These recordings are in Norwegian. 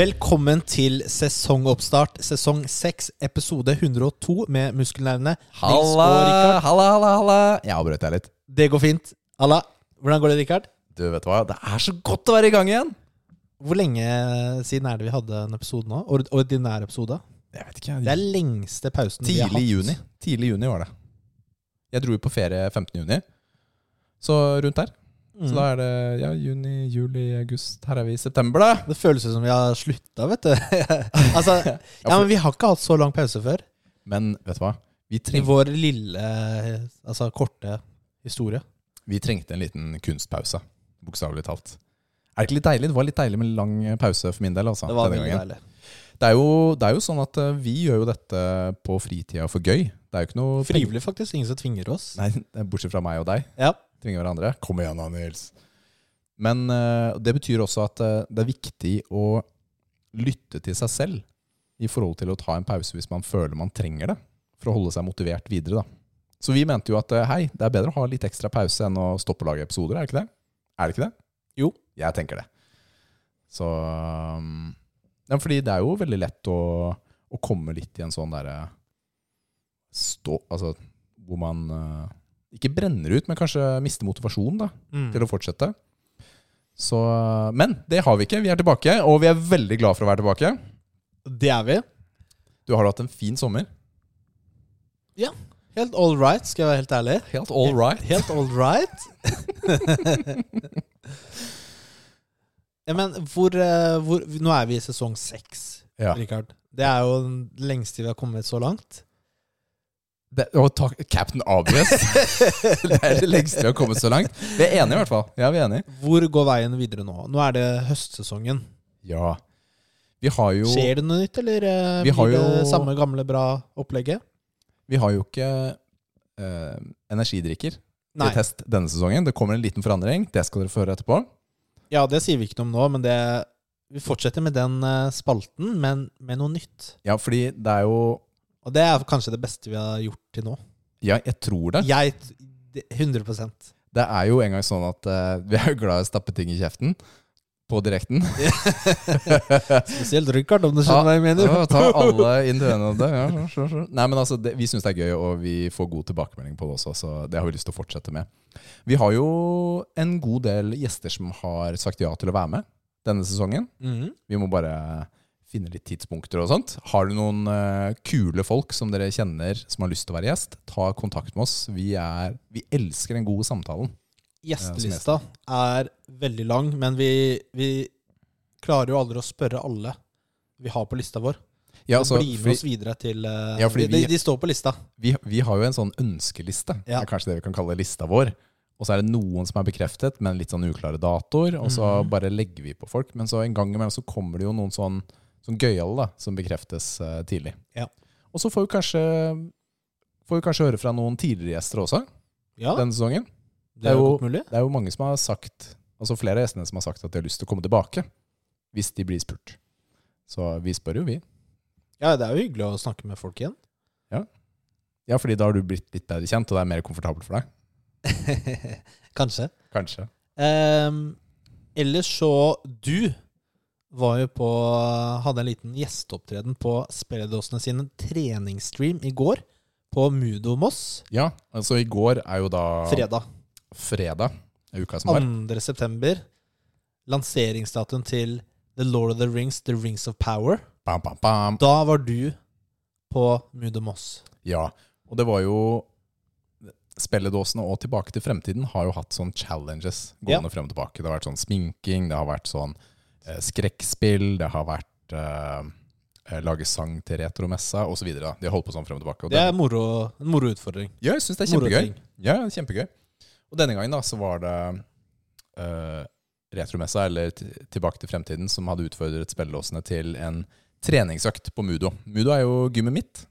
Velkommen til sesongoppstart, sesong 6, episode 102 med muskelnervene. Halla, halla, halla, halla. Jeg avbrøt deg litt. Det går fint. Halla. hvordan går det, Rikard? Du vet hva, det er så godt å være i gang igjen. Hvor lenge siden er det vi hadde en episode nå? Ord- Ordinær episode? Jeg vet ikke, Det er lengste pausen vi har hatt. Tidlig juni. Tidlig juni var det. Jeg dro jo på ferie 15. juni. Så rundt der. Mm. Så da er det ja, juni, juli, august. Her er vi i september, da. Det føles som vi har slutta, vet du. altså, ja, men vi har ikke hatt så lang pause før. Men vet du hva? Vi, I vår lille, altså korte historie. vi trengte en liten kunstpause. Bokstavelig talt. Er det ikke litt deilig? Det var litt deilig med lang pause for min del. Altså, Det var veldig gangen. deilig. Det er, jo, det er jo sånn at eh, vi gjør jo dette på fritida for gøy. Det er jo ikke noe Frivillig, faktisk. Ingen som tvinger oss. Nei, bortsett fra meg og deg. Ja. Tvinger hverandre. Kom igjen Nils. Men eh, det betyr også at eh, det er viktig å lytte til seg selv i forhold til å ta en pause hvis man føler man trenger det, for å holde seg motivert videre. da. Så vi mente jo at eh, hei, det er bedre å ha litt ekstra pause enn å stoppe å lage episoder, er det ikke det? Er det ikke det? Jo. Jeg tenker det. Så ja, Fordi det er jo veldig lett å, å komme litt i en sånn derre stå Altså hvor man ikke brenner ut, men kanskje mister motivasjonen da, Mm. til å fortsette. Så, men det har vi ikke. Vi er tilbake, og vi er veldig glad for å være tilbake. Det er vi. Du har hatt en fin sommer. Ja. Helt all right, skal jeg være helt ærlig. Helt all right. Helt all right. ja, men hvor, eh, hvor Nå er vi i sesong seks, Ja. Rikard. Det er jo den lengste vi har kommet så langt. Det, og takk, Captain Obvious. det er det lengste vi har kommet så langt. Vi er enige, i hvert fall. Ja, vi er enige. Hvor går veien videre nå? Nå er det høstsesongen. Ja. Vi har jo Skjer det noe nytt, eller eh, Vi blir det jo- samme gamle, bra opplegget? Vi har jo ikke eh, energidrikker Nei. til test denne sesongen. Det kommer en liten forandring. Det skal dere få høre etterpå. Ja, det sier vi ikke noe om nå, men det, vi fortsetter med den eh, spalten, men med noe nytt. Ja, fordi det er jo Og det er kanskje det beste vi har gjort til nå. Ja, jeg tror det. Jeg det- 100 Det er jo en gang sånn at eh, vi er jo glad i å stappe ting i kjeften. På direkten. Spesielt Rikard, om du skjønner hva jeg mener. Ja, ta alle individene av det. Ja, så, så, så. Nei, men altså, det, Vi syns det er gøy, og vi får god tilbakemelding på det også. Så det har vi lyst til å fortsette med. Vi har jo en god del gjester som har sagt ja til å være med denne sesongen. Mhm. Vi må bare finne litt tidspunkter og sånt. Har du noen uh, kule folk som dere kjenner som har lyst til å være gjest, ta kontakt med oss. Vi, er, vi elsker den gode samtalen. Gjestelista er veldig lang, men vi, vi klarer jo aldri å spørre alle vi har på lista vår. Ja, Så altså, bli med oss videre til eh, Ja, vi, de, de står på lista. vi, vi har jo en sånn ønskeliste. Det Ja. er kanskje det vi kan kalle lista vår. Og så er det noen som er bekreftet, men litt sånn uklare datoer. Og så mm. bare legger vi på folk. Men så en gang imellom så kommer det jo noen sånn, sånn gøyale som bekreftes uh, tidlig. Ja. Og så får vi kanskje Får vi kanskje høre fra noen tidligere gjester også Ja, denne sesongen. det er jo. Det er jo mange som har sagt Altså flere av gjestene som har sagt at de har lyst til å komme tilbake. Hvis de blir spurt. Så vi spør jo, vi. Ja, det er jo hyggelig å snakke med folk igjen. Ja, fordi da har du blitt litt bedre kjent, og det er mer komfortabelt for deg. Kanskje. Kanskje. Um, ellers så Du var jo på Hadde en liten gjesteopptreden på Spilledåsene sine treningsstream i går. På Mudo Moss. Ja, altså i går er jo da Fredag. fredag. Uka som var. 2. september. Lanseringsdatoen til The Lord of the Rings, The Rings of Power. Bam, bam, bam. Da var du på Mudo Moss. Ja, og det var jo spilledåsene og Tilbake til fremtiden har jo hatt sånn challenges gående frem og tilbake. Det har vært sånn sminking, det har vært sånn skrekkspill, det har vært eh, eh, lage sang til retromessa osv. De har holdt på sånn frem og tilbake. Og Det er moro, en moro utfordring. ja, jeg syns det er kjempegøy. Ja, kjempegøy. Og denne gangen da, så var det eh, Retromessa, eller Tilbake til fremtiden, som hadde utfordret spillelåsene til en treningsøkt på Mudo. Mudo er jo gymmet mitt,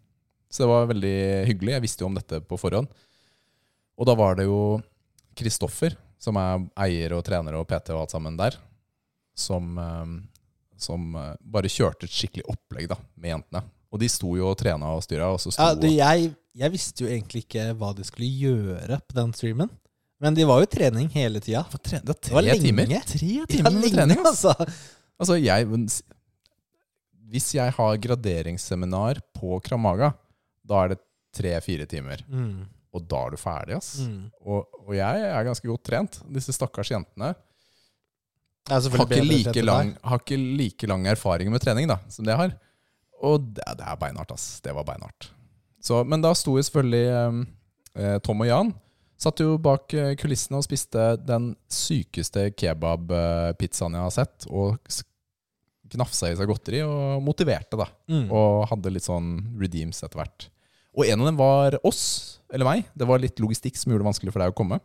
så det var veldig hyggelig. Jeg visste jo om dette på forhånd. Og da var det jo Kristoffer, som er eier og trener og PT og alt sammen der, som, eh, som eh, bare kjørte et skikkelig opplegg da, med jentene. Og de sto jo og trena og styra, Ja, du, jeg, jeg visste jo egentlig ikke hva de skulle gjøre på den streamen. Men de var jo i trening hele tida. Det var tre, det var tre timer. Tre Ja, timer lenge, trening, altså. Altså, jeg hvis jeg har graderingsseminar på Kramaga, da er det tre-fire timer. Mm. Og da er du ferdig, ass. Mm. Og, og jeg er ganske godt trent. Disse stakkars jentene har ikke, bedre like lang, har ikke like lang erfaring med trening da, som det jeg har. Og det, det er beinhardt, ass. Det var beinhardt. Så, men da sto jo selvfølgelig eh, eh, Tom og Jan Satt jo bak eh, kulissene og spiste den sykeste kebabpizzaen jeg har sett. Og gnafsa i seg godteri og motiverte, da. Mm. Og hadde litt sånn redeems etter hvert. Og en av dem var oss, eller meg. Det var litt logistikk som gjorde det vanskelig for deg å komme.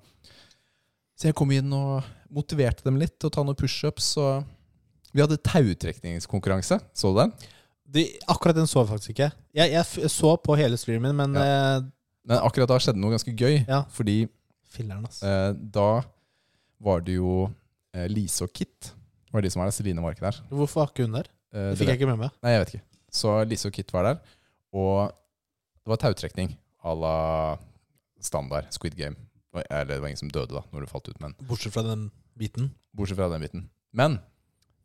Så jeg kom inn og motiverte dem litt til å ta noen pushups. Vi hadde tautrekningskonkurranse. Så du den? De, akkurat den så jeg faktisk ikke. Jeg, jeg så på hele streamen, men eh, Men akkurat da skjedde noe ganske gøy. Ja. Fordi Filleren, altså. eh, da var det jo eh, Lise og Kit. Var de som var der. Celine var ikke der. Hvorfor var ikke hun der? Eh, det fikk jeg ikke med meg. Nei, jeg vet ikke. Så Lise og Kit var der. Og det var tautrekning à la standard Squid Game. Eller det var ingen som døde da når du falt ut, men Bortsett fra den biten. bortsett fra den biten. Men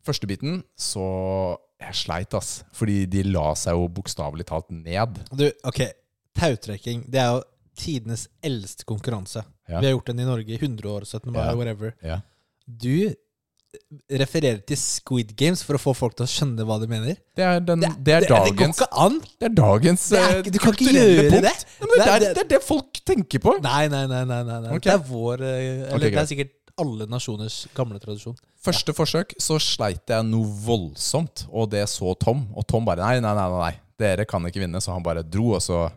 første biten så Jeg sleit, ass. Fordi de la seg jo bokstavelig talt ned. Du, ok, tautrekking, det er jo tidenes eldste konkurranse. Ja. Vi har gjort den i Norge i 100 år, 17. mai, Ja. whatever. Ja. Du refererer til Squid Games for å få folk til å skjønne hva de mener. Det er, den, det, er det, det går ikke an! Det er dagens Det er eh, ikke- du kan ikke gjøre punkt. det. Nei, det, Det er- det er det folk tenker på. Nei, nei, nei. nei, nei, Okay. Det er vår eh, Eller okay, det er sikkert alle nasjoners gamle tradisjon. Første forsøk så sleit jeg noe voldsomt, og det så Tom. Og Tom bare nei, nei, nei, nei, dere kan ikke vinne. Så han bare dro, og så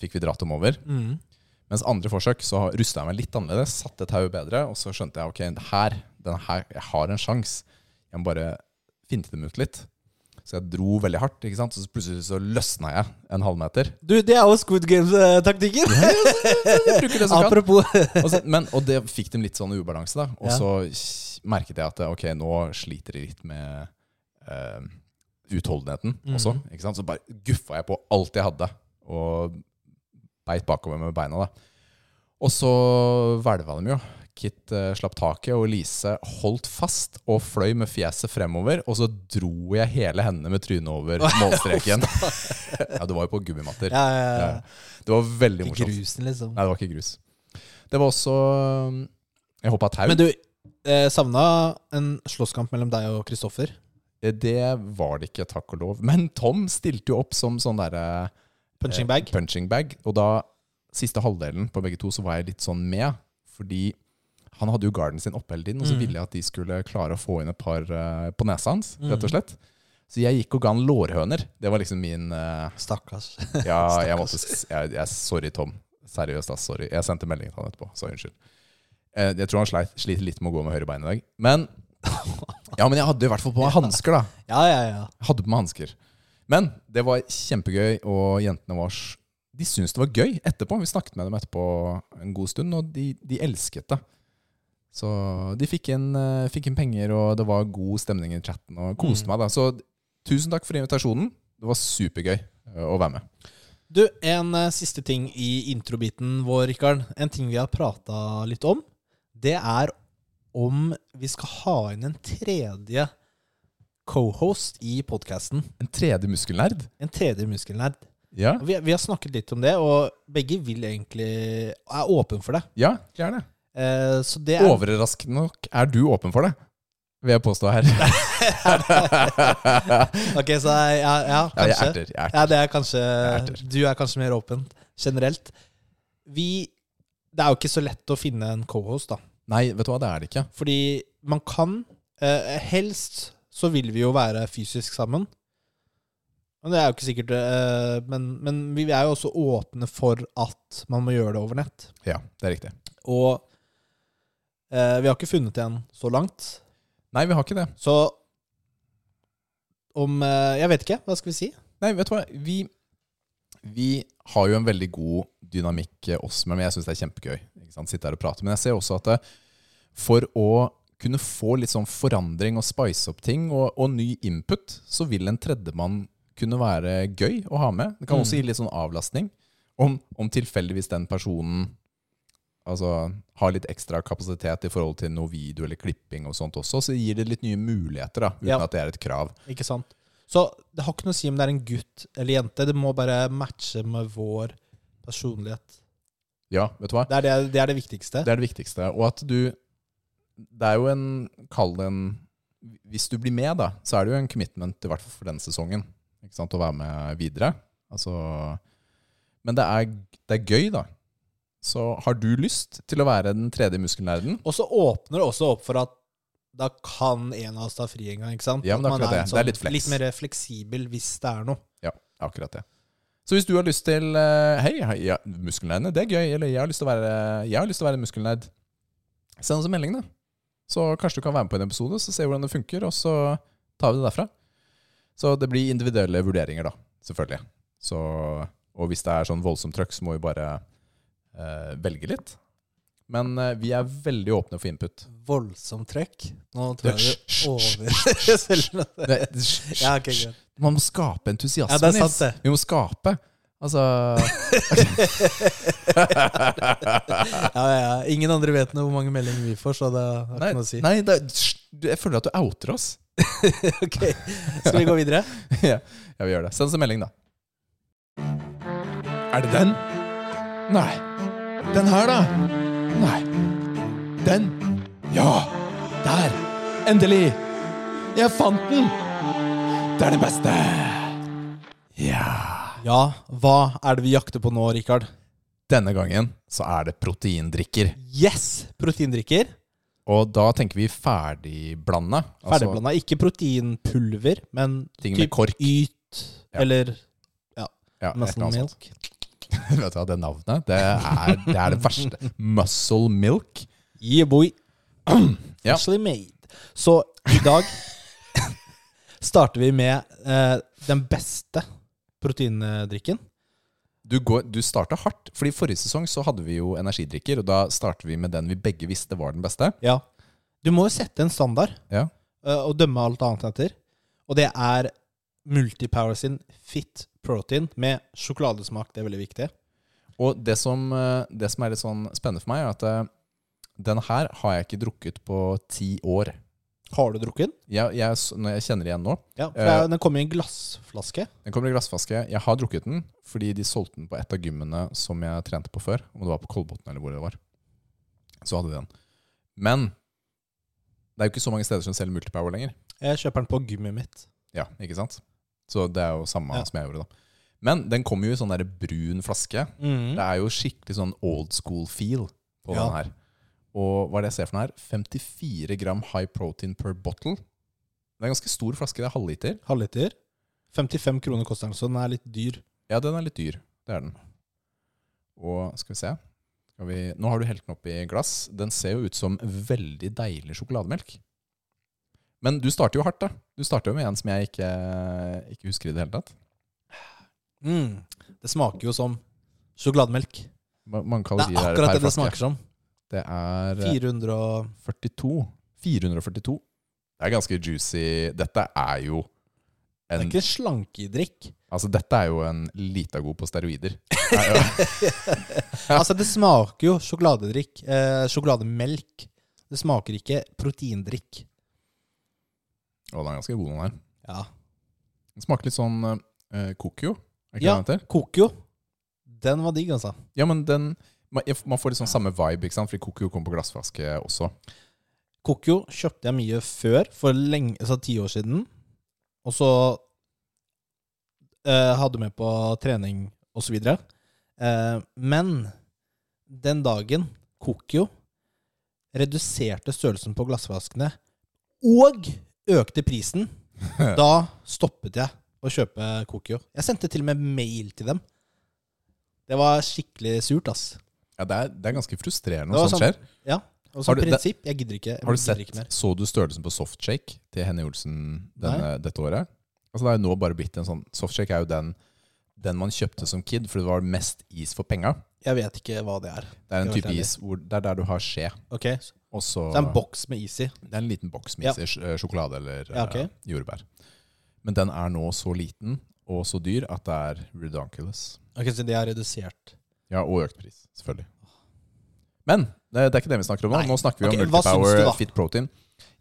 fikk vi dratt dem over. Mm. Mens andre forsøk så rusta jeg meg litt annerledes, satte tauet bedre, og så skjønte jeg ok, her, her, jeg har en sjanse. Jeg må bare finte dem ut litt. Så jeg dro veldig hardt, ikke sant? så plutselig så løsna jeg en halvmeter. Du, det er jo Squid Games-taktikken! Apropos Og, så, men, og det fikk dem litt sånn ubalanse, da. Og Ja. så merket jeg at ok, nå sliter de litt med uh, utholdenheten mm. også. Ikke sant? Så bare guffa jeg på alt jeg hadde, og beit bakover med beina. da. Og så hvelva de jo. Kit eh, slapp taket, og Lise holdt fast og fløy med fjeset fremover. Og så dro jeg hele hendene med trynet over målstreken. ja, Du var jo på gummimatter. Ja, ja, ja. Ja. Det var veldig Ikke morsomt. grusen, liksom. Nei, det var ikke grus. Det var også um, Jeg hoppa tau. Men du, eh, savna en slåsskamp mellom deg og Kristoffer? Eh, Det var det ikke, takk og lov. Men Tom stilte jo opp som sånn derre Punching eh, punching bag. Og da, siste halvdelen på begge to, så var jeg litt sånn med. Fordi han hadde jo garden sin oppe hele tiden, og så Mm. ville jeg at de skulle klare å få inn et par eh, på nesa hans, rett Mm. og slett. Så jeg gikk og ga han lårhøner. Det var liksom min uh, Stakkars. Ja, jeg måtte jeg, jeg, Sorry, Tom. Seriøst, ass. Sorry. Jeg sendte melding til han etterpå. Så unnskyld. Uh, Jeg tror han sleit, sliter litt med å gå med høyre bein i dag. Men Ja, men jeg hadde i hvert fall på meg hansker, da. Ja, ja, ja. Hadde på meg hansker. Men det var kjempegøy, og jentene var De syntes det var gøy etterpå. Vi snakket med dem etterpå en god stund, og de, de elsket det. Så de fikk inn, eh, fikk inn penger, og det var god stemning i chatten, og koste Mm. meg. da Så tusen takk for invitasjonen. Det var supergøy eh, å være med. Du, en eh, siste ting i introbiten vår, Rikard. En ting vi har prata litt om. Det er om vi skal ha inn en tredje cohost i podkasten. En tredje muskelnerd. En tredje muskelnerd. Ja, Vi, vi har snakket litt om det, og begge vil egentlig er åpen for det. ja gjerne. Eh, så det er Overraskende nok er du åpen for det, vil jeg påstå her. Ok, så ja, ja Ja, jeg kanskje. erter. Jeg erter. Ja, det er kanskje erter. Du er kanskje mer åpen generelt. Vi Det er jo ikke så lett å finne en cohost, da. Nei, vet du hva, det er det ikke. Fordi man kan eh, Helst så vil vi jo være fysisk sammen. Men det er jo ikke sikkert eh, men, men vi er jo også åpne for at man må gjøre det over nett. Ja, det er riktig. Og vi har ikke funnet en så langt. Nei, vi har ikke det. Så om eh, Jeg vet ikke. Hva skal vi si? Nei, vet du hva, vi, vi har jo en veldig god dynamikk eh, oss men jeg syns det er kjempegøy. å? Sitte her og prate. Men jeg ser også at for å kunne få litt sånn forandring og spice opp ting, og, og ny input, så vil en tredjemann kunne være gøy å ha med. Det kan også Mm. gi litt sånn avlastning. Om, om tilfeldigvis den personen altså, har litt ekstra kapasitet i forhold til noe video eller klipping og sånt også, så gir det litt nye muligheter, da, uten Ja. at det er et krav. Ikke sant? Så det har ikke noe å si om det er en gutt eller jente. Det må bare matche med vår personlighet. Ja, vet du hva? Det er det, det, er det viktigste. Det er det viktigste. Og at du Det er jo en Kall det en Hvis du blir med, da, så er det jo en commitment, i hvert fall for denne sesongen, ikke sant, å være med videre. Altså Men det er, det er gøy, da. Så har du lyst til å være den tredje muskelnerden? Og så åpner det også opp for at da kan en av oss ta fri en gang. ikke sant? Ja, men det akkurat det. Sånn, Det er litt flex. Litt mer fleksibel hvis det er noe. Ja, akkurat det. Så hvis du har lyst til eh, Hei, ja, muskelnerdene, det er gøy. Eller jeg har lyst til å være, jeg har lyst til å være muskelnerd. Send oss en melding, da. Så kanskje du kan være med på en episode, så se hvordan det funker, og så tar vi det derfra. Så det blir individuelle vurderinger, da. Selvfølgelig. Så, og hvis det er sånn voldsomt trøkk, så må vi bare eh, velge litt. Men eh, vi er veldig åpne for input. Voldsomt trekk. Nå tror jeg Det- over. Det, Ja, ok, greit. Man må skape entusiasme. Ja, det er sant, Nils. det. Vi må skape. Altså Ja, ja, ja. Ingen andre vet noe hvor mange meldinger vi får, så det har Nei, ikke noe å si. nei det, jeg føler at du outer oss. ok, Skal vi gå videre? ja, ja, vi gjør det. Send oss en melding, da. Er det den? Nei. Den her, da? Nei. Den? Ja! Der! Endelig! Jeg fant den! Det er det beste! Ja. Ja, hva er det vi jakter på nå, Rikard? Denne gangen så er det proteindrikker. Yes! Proteindrikker. Og da tenker vi ferdigblanda. Altså Ferdigblanda. Ikke proteinpulver, men ting med typ kork. Yt Ja. eller Ja, et eller melk. sånt. Vet du hva, det navnet, det er det, er det verste. Muscle milk. Yeah, boy. Ja. Actually made. Så i dag starter vi med eh, den beste proteindrikken. Du, går, du starta hardt, Fordi forrige sesong så hadde vi jo energidrikker, og da starter vi med den vi begge visste var den beste. Ja. Du må jo sette en standard Ja. eh, og dømme alt annet etter. Og det er Multipower sin Fit Protein med sjokoladesmak. Det er veldig viktig. Og det som, eh, det som er litt sånn spennende for meg, er at eh, den her har jeg ikke drukket på ti år. Har du drukket den? Jeg, jeg, jeg kjenner igjen nå Ja, for Eh. Den kommer i en glassflaske. Den kommer i glassflaske. Jeg har drukket den fordi de solgte den på et av gymmene som jeg trente på før. Om det var på Kolbotn eller hvor det var. Så hadde de den. Men det er jo ikke så mange steder som selger Multipower lenger. Jeg kjøper den på gymmet mitt. Ja, ikke sant? Så det er jo samme Ja. som jeg gjorde, da. Men den kommer jo i sånn der brun flaske. Det er jo skikkelig sånn old school feel på Ja. den her. Og hva er det jeg ser for noe her? 54 gram high protein per bottle. Det er en ganske stor flaske. Det er halvliter. Halvliter. 55 kroner koster den, så den er litt dyr. Ja, den er litt dyr. Det er den. Og skal vi se skal vi, Nå har du helt den opp i glass. Den ser jo ut som veldig deilig sjokolademelk. Men du starter jo hardt, da. Du starter jo med en som jeg ikke, ikke husker i det hele tatt. Mm. Det smaker jo som sjokolademelk. Hvor mange Det kalorier er det akkurat det det smaker som. Det er eh, 400 og 42. 442. Det er ganske juicy. Dette er jo Det er en ikke slankedrikk. Altså, dette er jo en Litago på steroider. Det er jo- Altså, det smaker jo sjokoladedrikk. Eh, sjokolademelk. Det smaker ikke proteindrikk. Å, den er ganske god, den her. Ja. Den smaker litt sånn. Er ikke Ja. det den heter? Kokio. Den var digg, altså. Ja, men den Man, man får litt sånn samme vibe, ikke sant? Fordi Kokio kom på glassflaske også. Kokio kjøpte jeg mye før, for lenge, altså ti år siden. Og så eh, hadde med på trening og så videre. Eh, men den dagen Kokio reduserte størrelsen på glassflaskene og økte prisen, da stoppet jeg å kjøpe Kokio. Jeg sendte til og med mail til dem. Det var skikkelig surt, ass. Ja, det er, det er ganske frustrerende når sånt sånn- skjer. Ja, og Har som du- prinsipp, jeg gidder ikke. jeg Har du sett, ikke mer. Så du størrelsen på softshake til Henny Olsen denne, dette året? Altså Det er jo nå bare blitt en sånn Softshake er jo den, den man kjøpte som kid, for det var mest is for penga. Jeg vet ikke hva det er. Det er en type is hvor det er der du har skje. Ok, Så Og så det er en boks med is i. Det er en liten boks med is i sj- eh, sjokolade eller Ja, okay. uh, jordbær. Men den er nå så liten og så dyr at det er redonkulous. Ok, Så de har redusert. Ja, og økt pris, selvfølgelig. Men det, er ikke det vi snakker om nå. Nei. Nå snakker vi om syns du, Multipower? Fit Protein.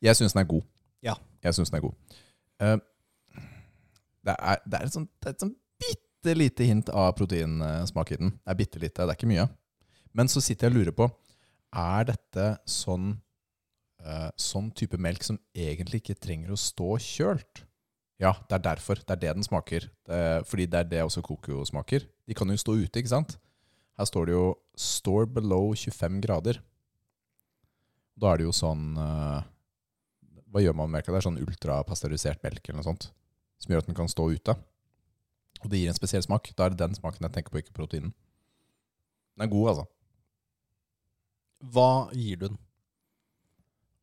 Jeg syns den er god. Ja. Jeg syns den er god. Uh, Det er, det er et sånt, det er et sånt bitte lite hint av proteinsmak i den. Det er bitte lite, det er ikke mye. Men så sitter jeg og lurer på Er dette sånn, uh, sånn type melk som egentlig ikke trenger å stå kjølt? Ja, det er derfor. Det er det den smaker. Det, fordi det er det også Coco smaker. De kan jo stå ute, ikke sant? Her står det jo 'store below 25 grader'. Da er det jo sånn uh, Hva gjør man med melka? Det er sånn ultrapasteurisert melk eller noe sånt. Som gjør at den kan stå ute. Og det gir en spesiell smak. Da er det den smaken jeg tenker på, ikke proteinen. Den er god, altså. Hva gir du den?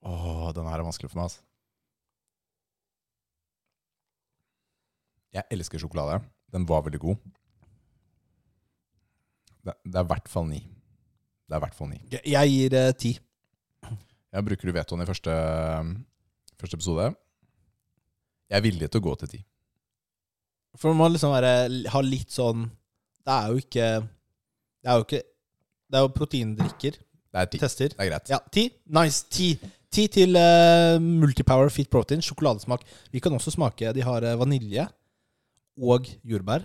Åh, den her er vanskelig for meg, altså. Jeg elsker sjokolade. Den var veldig god. Det, det er i hvert fall ni. Det er i hvert fall ni. Jeg- gir eh, ti. Jeg bruker du vetoen i første, første episode. Jeg er villig til å gå til ti. For man må liksom være, ha litt sånn Det er jo ikke Det er jo ikke Det er jo proteindrikker. Det er ti. Tester. Det er greit. Ja, ti. Nice. Ti. Ti til uh, Multipower Fit Protein. Sjokoladesmak. Vi kan også smake De har eh, vanilje og jordbær.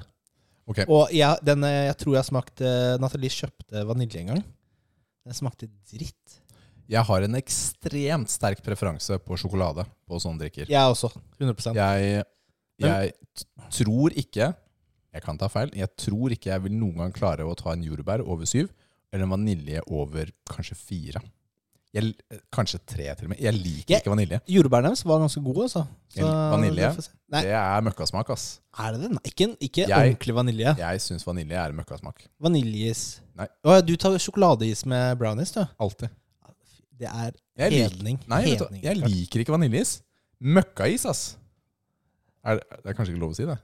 Ok. Og jeg, den, eh, jeg tror jeg smakte Nathalie kjøpte vanilje en gang. Den smakte dritt. Jeg har en ekstremt sterk preferanse på sjokolade på sånne drikker. Jeg også. 100% Jeg, jeg tror ikke Jeg kan ta feil. Jeg tror ikke jeg vil noen gang klare å ta en jordbær over syv, eller en vanilje over kanskje fire. Jeg, kanskje tre, til og med. Jeg liker ikke vanilje. Jordbærene deres var ganske gode, altså. Vanilje? se. Nei, Det er møkkasmak, ass. er det det? Nei, ikke, ikke Jeg- ordentlig vanilje. Jeg syns vanilje er møkkasmak. Vaniljeis. Nei. Å, du tar sjokoladeis med brownies, du. Alltid. Det er Jeg lik- hedning. Nei, vet du, jeg liker ikke vaniljeis. Møkkais, ass. Er, det er kanskje ikke lov å si det.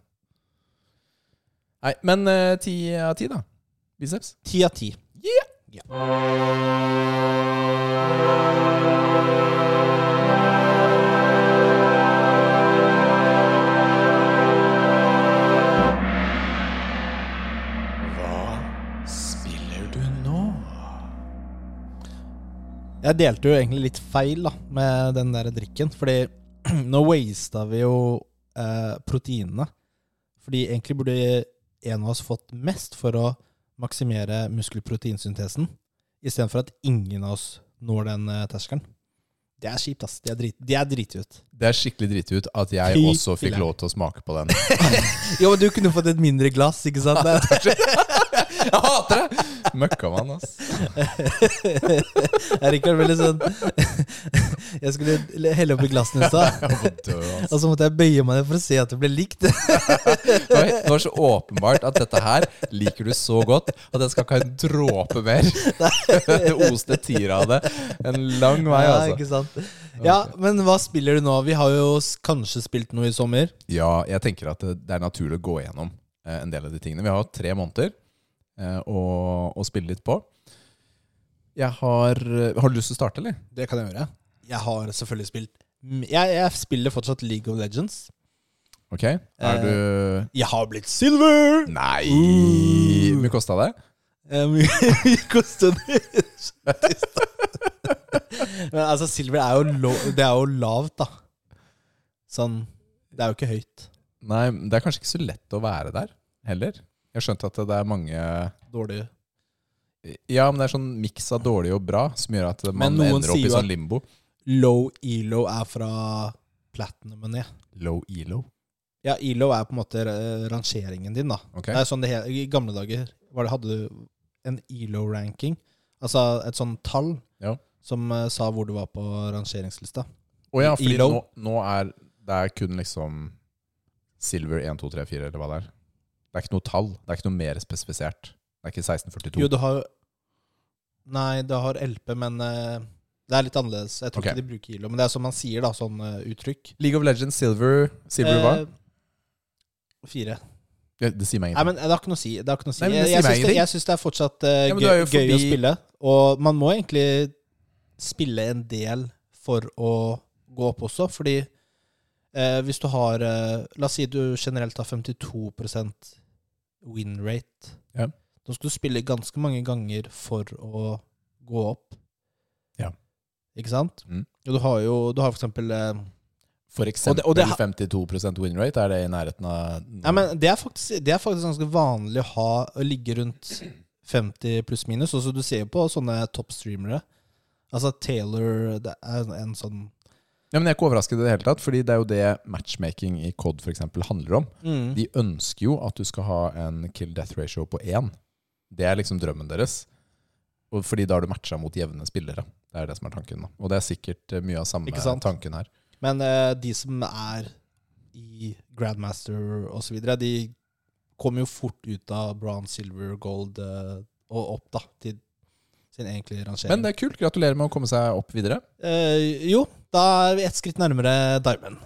Nei, men eh, ti av ti, da. Biceps. Ti av ti. Ja. Du nå? Jeg delte jo egentlig litt feil da, med den der drikken. Fordi nå wasta vi jo eh, proteinene. Fordi egentlig burde en av oss fått mest for å maksimere muskelproteinsyntesen. Istedenfor at ingen av oss når den eh, terskelen. Det er kjipt, ass. De er, drit, de er driti ut. Det er skikkelig driti ut at jeg Fy også fikk lov til å smake på den. Jo, men du kunne fått et mindre glass, ikke sant? Jeg hater det! Møkkamann, ass. Jeg Rikard veldig sånn Jeg skulle helle oppi glassene i stad. Og så måtte jeg bøye meg ned for å se at det ble likt. Det var, det var så åpenbart at dette her liker du så godt at jeg skal ikke ha en dråpe mer. Det oste tier av det en lang vei, altså. Ja, ikke sant? Ja, men hva spiller du nå? Vi har jo kanskje spilt noe i sommer. Ja, jeg tenker at det, det er naturlig å gå gjennom eh, en del av de tingene. Vi har jo tre måneder eh, å, å spille litt på. Jeg har eh, Har du lyst til å starte, eller? Det kan jeg gjøre. Jeg har selvfølgelig spilt Jeg, jeg spiller fortsatt League of Legends. Ok. Er Eh, du Jeg har blitt silver! Nei! Uh. Hvor mye kosta det? Eh, mye kosta det? Men altså, silver er jo, lo det er jo lavt, da. Sånn Det er jo ikke høyt. Nei, det er kanskje ikke så lett å være der heller. Jeg har skjønt at det er mange Dårlige. Ja, men det er sånn miks av dårlig og bra som gjør at man Men noen ender opp sier i jo sånn at- limbo. Low elo er fra platinum og ned. Low elo. Ja, elo er på en måte rangeringen din, da. Okay. Det er sånn det hele, I gamle dager var det, hadde du en elo-ranking. Altså et sånn tall Ja. som eh, sa hvor du var på rangeringslista. Å ja, fordi nå, nå er det er kun liksom silver 1, 2, 3, 4, eller hva det er. Det er ikke noe tall. Det er ikke noe mer spesifisert. Det er ikke 1642. Jo, det har Nei, det har LP, men eh, det er litt annerledes. Jeg tror okay. ikke de bruker kilo. Men det er som man sier, da, sånn eh, uttrykk. League of Legends silver Silver hva? Eh, Fire. Det, det sier meg Nei, men det har ikke noe å si. Det har ikke noe å si. Nei, det jeg jeg jeg syns det er fortsatt uh, Ja, gøy, er gøy å spille. Og man må egentlig spille en del for å gå opp også, fordi eh, hvis du har eh, La oss si du generelt har 52 win rate. Ja. Da skal du spille ganske mange ganger for å gå opp. Ja. Ikke sant? Mm. Og du har jo du har for eksempel eh, For eksempel Og det- og det- 52 win rate, er det i nærheten av Nei, men det er, faktisk, det er faktisk ganske vanlig å ha å ligge rundt 50 pluss minus. Også du ser jo på sånne toppstreamere. Altså Taylor Det er en sånn Ja, men Jeg er ikke overrasket i det hele tatt, Fordi det er jo det matchmaking i COD for eksempel handler om. mm. De ønsker jo at du skal ha en kill death ratio på én. Det er liksom drømmen deres. Og fordi da har du matcha mot jevne spillere. Det er det som er tanken. da. Og det er sikkert eh, mye av samme tanken her. Men uh, de som er i Grandmaster osv., de kommer jo fort ut av bronze, silver, gold uh, og opp da til sin egentlige rangering. Men det er kult. Gratulerer med å komme seg opp videre. Eh, jo, da er vi ett skritt nærmere Diamond.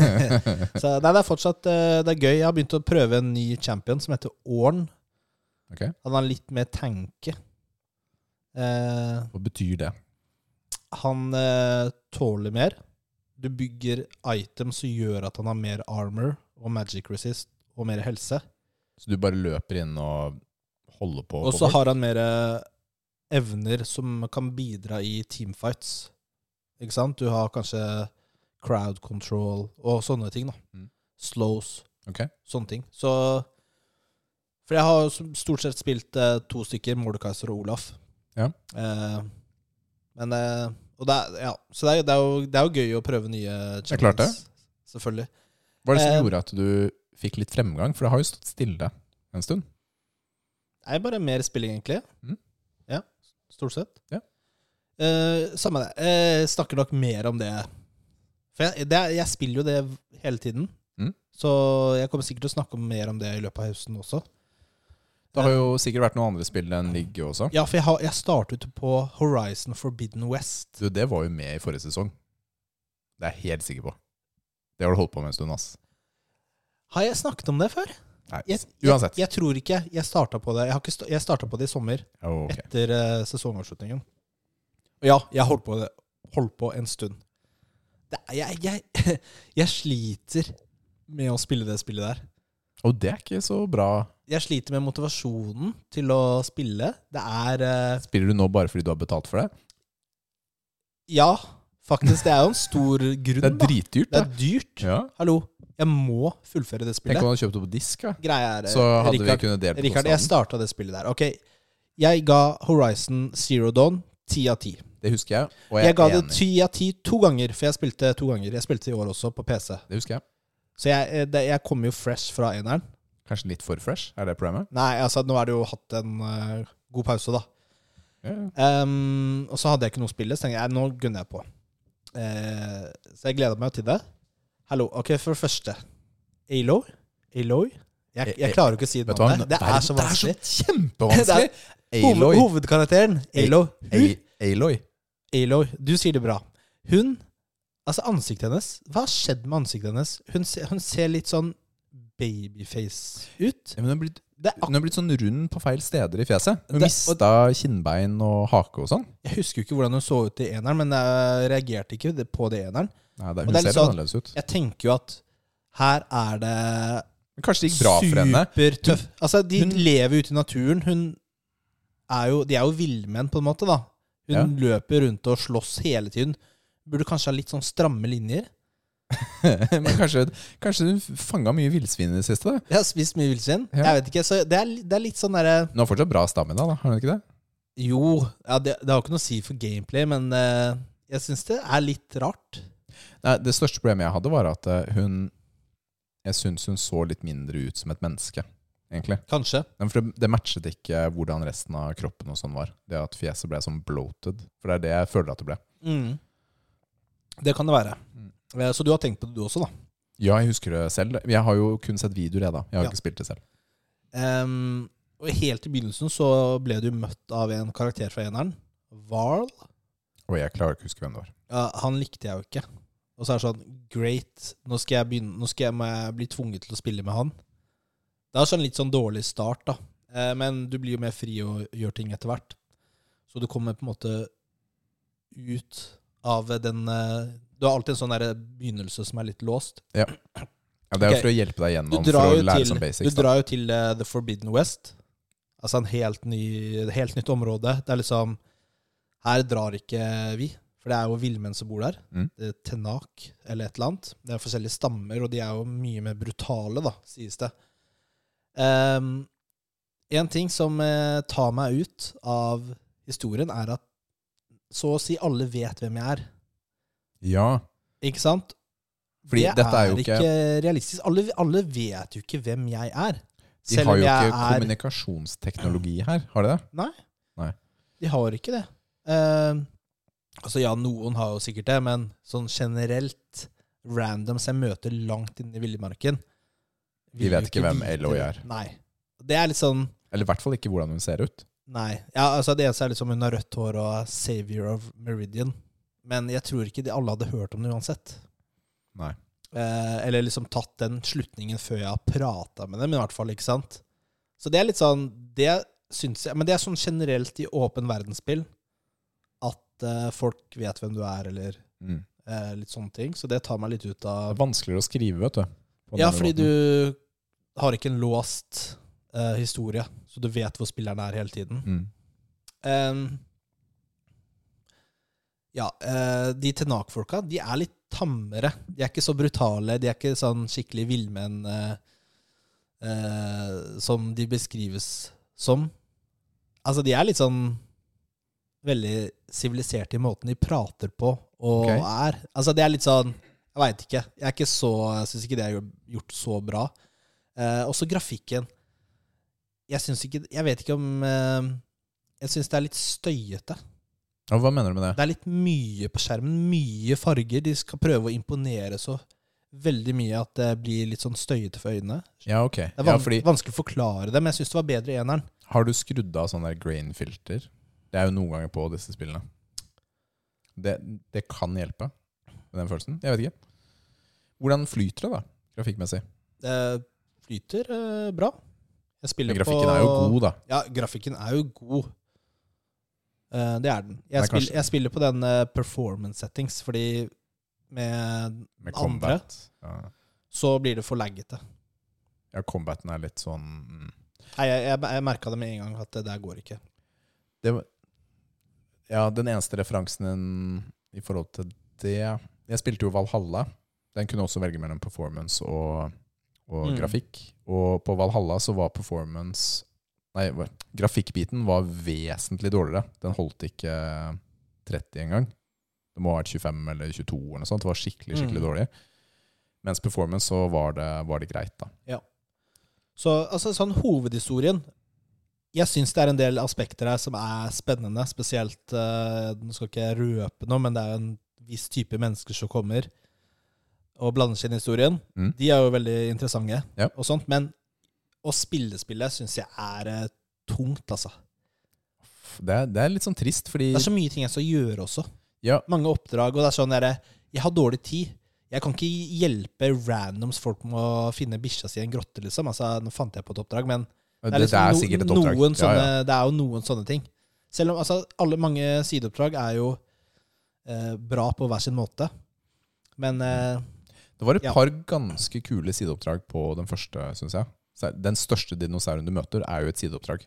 Så nei, det er fortsatt eh, det er gøy. Jeg har begynt å prøve en ny champion som heter Orn. Ok, Han er litt mer tanke. Eh, Hva betyr det? han eh, tåler mer. Du bygger items som gjør at han har mer armor og magic resist og mer helse. Så du bare løper inn og holder på? Og på så folk? har han mer eh, evner som kan bidra i teamfights. Ikke sant? Du har kanskje crowd control og sånne ting. da. Mm. Slows, Ok. sånne ting. Så For jeg har stort sett spilt eh, to stykker, Mordekaiser og Olaf. Ja. Eh, men eh, og det er, ja, Så det er, det, er jo, det er jo gøy å prøve nye er klart det. Selvfølgelig. Hva er det som Eh, gjorde at du fikk litt fremgang? For det har jo stått stille en stund. Det er bare mer spilling, egentlig. Mm. Stort sett. Ja. Eh, samme det. Jeg snakker nok mer om det. For jeg, det, jeg spiller jo det hele tiden. Mm. Så jeg kommer sikkert til å snakke mer om det i løpet av høsten også. Det har jo sikkert vært noen andre spill enn Ligge også. Ja, for jeg, har, jeg startet på Horizon Forbidden West. Du, det var jo med i forrige sesong. Det er jeg helt sikker på. Det har du holdt på med en stund, ass. Har jeg snakket om det før? Nei, Jeg, uansett. Jeg, jeg tror ikke jeg starta på det. Jeg, har sta- jeg starta på det i sommer, Oh, okay. etter uh, sesongavslutningen. Og ja, jeg holdt på, det, holdt på en stund. Det, jeg, jeg, jeg sliter med å spille det spillet der. Og det er ikke så bra. Jeg sliter med motivasjonen til å spille. Det er uh, Spiller du nå bare fordi du har betalt for det? Ja, faktisk. Det er jo en stor grunn. Det er dritdyrt, Det det. er dyrt. Ja. Hallo, jeg må fullføre det spillet. Tenk om du hadde kjøpt det på disk, ja. Greia er Så hadde Richard, vi kunnet delt Rikard, jeg starta det spillet der. Ok, jeg ga Horizon Zero Dawn ti av ti. Det husker jeg, og jeg, Jeg ga enig. det ti av ti to ganger, for jeg spilte to ganger. Jeg spilte i år også, på PC. Det husker jeg. Så jeg, eh, det, jeg kom jo fresh fra eneren. Kanskje litt for fresh? Er det problemet? Nei, altså, nå har det jo hatt en uh, god pause, da. Yeah. Ehm, og så hadde jeg ikke noe å spille, så tenkte jeg nå gunner jeg på. Eh, så jeg gleder meg til det. Hallo. Ok, for det første Aloy? Aloy? Jeg, jeg klarer jo ikke å si Vet du hva? Det er så vanskelig. Det er så kjempevanskelig! Aloy. hovedkarakteren, Aloy. Hun, Aloy. Aloy, du sier det bra. Hun Altså, ansiktet hennes Hva har skjedd med ansiktet hennes? Hun ser, hun ser litt sånn babyface ut. Ja, men hun, er blitt, blitt sånn rund på feil steder i fjeset. Hun Det- mista kinnbein og hake og sånn. jeg husker jo ikke hvordan hun så ut i eneren, men jeg reagerte ikke på det i eneren. Nei, det, hun er ser sånn- annerledes ut. Jeg tenker jo at her er det kanskje det gikk bra for henne. Supertøff. Altså, de hun- lever ute i naturen. Hun er jo De er jo villmenn, på en måte, da. Hun Ja. løper rundt og slåss hele tiden. Burde kanskje ha litt sånn stramme linjer. Men kanskje, kanskje du fanga mye villsvin i det siste? da? Jeg har spist mye villsvin. Ja. Jeg vet ikke, så det er, det er litt sånn derre Hun har fortsatt bra stamina, da? Har du ikke det? Jo, ja, det, det har ikke noe å si for gameplay, men eh, jeg syns det er litt rart. Nei, Det største problemet jeg hadde, var at eh, hun Jeg syns hun så litt mindre ut som et menneske, egentlig. Kanskje. Men For det, det matchet ikke hvordan resten av kroppen og sånn var. Det at fjeset ble sånn bloated. For det er det jeg føler at det ble. Mm. Det kan det være. Eh, Så du har tenkt på det, du også, da? Ja, jeg husker det selv. Jeg har jo kun sett videoer, jeg, da. Jeg har Ja. ikke spilt det selv. Um, og helt i begynnelsen så ble du møtt av en karakter fra eneren. Varl. Og jeg klarer ikke å huske hvem det var. Ja, han likte jeg jo ikke. Og så er det sånn Great, nå skal jeg begynne Nå skal jeg, må jeg bli tvunget til å spille med han. Det er sånn litt sånn dårlig start, da. Eh, men du blir jo mer fri og gjør ting etter hvert. Så du kommer på en måte ut av den eh, Du har alltid en sånn der begynnelse som er litt låst. Ja, Det er jo Ok. for å hjelpe deg Du gjennom, for å lære til, som du basics. Da. drar jo til uh, The Forbidden West. Altså en helt, ny, helt nytt område. Det er liksom Her drar ikke vi. For det er jo villmenn som bor der. Mm. Tenak eller et eller annet. Det er forskjellige stammer, og de er jo mye mer brutale, da, sies det. Um, en ting som uh, tar meg ut av historien, er at så å si alle vet hvem jeg er. Ja. Ikke sant? Fordi det dette er jo ikke realistisk. Alle, alle vet jo ikke hvem jeg er. De Selv har jo ikke er kommunikasjonsteknologi her, har de det? Nei. Nei. De har ikke det. Uh, altså ja, noen har jo sikkert det, men sånn generelt randoms jeg møter langt inne i villmarken De vet ikke hvem LO Eloy er. Nei. Det er litt sånn Eller i hvert fall ikke hvordan hun ser ut. Nei. Ja, altså Det eneste er liksom hun har rødt hår og er savior of Meridian. Men jeg tror ikke de alle hadde hørt om det uansett. Nei. Eh, eller liksom tatt den slutningen før jeg har prata med dem, i hvert fall. ikke sant? Så det er litt sånn Det synes jeg Men det er sånn generelt i åpen verdensspill at eh, folk vet hvem du er, eller Mm. eh, litt sånne ting. Så det tar meg litt ut av Det er vanskeligere å skrive, vet du. Ja, fordi måten. du har ikke en låst eh, historie, så du vet hvor spilleren er hele tiden. mm. Ehm, ja, eh, de Tenak-folka, de er litt tammere. De er ikke så brutale. De er ikke sånn skikkelig villmenn eh, eh, som de beskrives som. Altså, de er litt sånn veldig siviliserte i måten de prater på og okay. er. Altså, det er litt sånn Jeg veit ikke. Jeg er ikke så Jeg syns ikke det er gjort så bra. Eh, også grafikken. Jeg syns ikke Jeg vet ikke om eh, Jeg syns det er litt støyete. Ja, hva mener du med det? Det er litt mye på skjermen. Mye farger. De skal prøve å imponere så veldig mye at det blir litt sånn støyete for øynene. Ja, ok. Det er Ja, fordi, vanskelig å forklare det, men jeg syns det var bedre i eneren. har du skrudd av sånn der grain-filter? Det er jo noen ganger på disse spillene. Det, det kan hjelpe med den følelsen. Jeg vet ikke. Hvordan flyter det, da? Grafikkmessig. Det flyter eh, bra. Jeg spiller grafikken på er jo god, da. Ja, grafikken er jo god. Eh, det er den. Jeg, spiller, kanskje- jeg spiller på den eh, performance settings, fordi med Med andre combat. Ja. så blir det for laggete. ja, combaten er litt sånn mm. Nei, jeg, jeg, jeg merka det med en gang at det der går ikke. det Ja, den eneste referansen din i forhold til det Jeg spilte jo Valhalla. Den kunne også velge mellom performance og, og Mm. grafikk. Og på Valhalla så var performance Nei, grafikkbiten var vesentlig dårligere. Den holdt ikke 30 engang. Det må ha vært 25 eller 22 eller noe sånt. Det var skikkelig, skikkelig Mm. dårlig. Mens performance så var det, var det greit, da. Så altså, sånn hovedhistorien Jeg syns det er en del aspekter her som er spennende. Spesielt uh, Nå skal ikke røpe noe, men det er jo en viss type mennesker som kommer og blander seg inn i historien. Mm. De er jo veldig interessante, Ja. og sånt, men å spille spillet syns jeg er eh, tungt, altså. Det er, det er litt sånn trist, fordi Det er så mye ting jeg skal gjøre også. ja, Mange oppdrag, og det er sånn derre Jeg har dårlig tid. Jeg kan ikke hjelpe randoms folk med å finne bikkja si i en grotte, liksom. Altså, nå fant jeg på et oppdrag, men det, det er, liksom no- sikkert et oppdrag. Noen sånne, ja, ja. Det er jo noen sånne ting. Selv om altså, alle mange sideoppdrag er jo eh, bra på hver sin måte. Men eh, Det var et Ja. par ganske kule sideoppdrag på den første, syns jeg. Den største dinosauren du møter, er jo et sideoppdrag.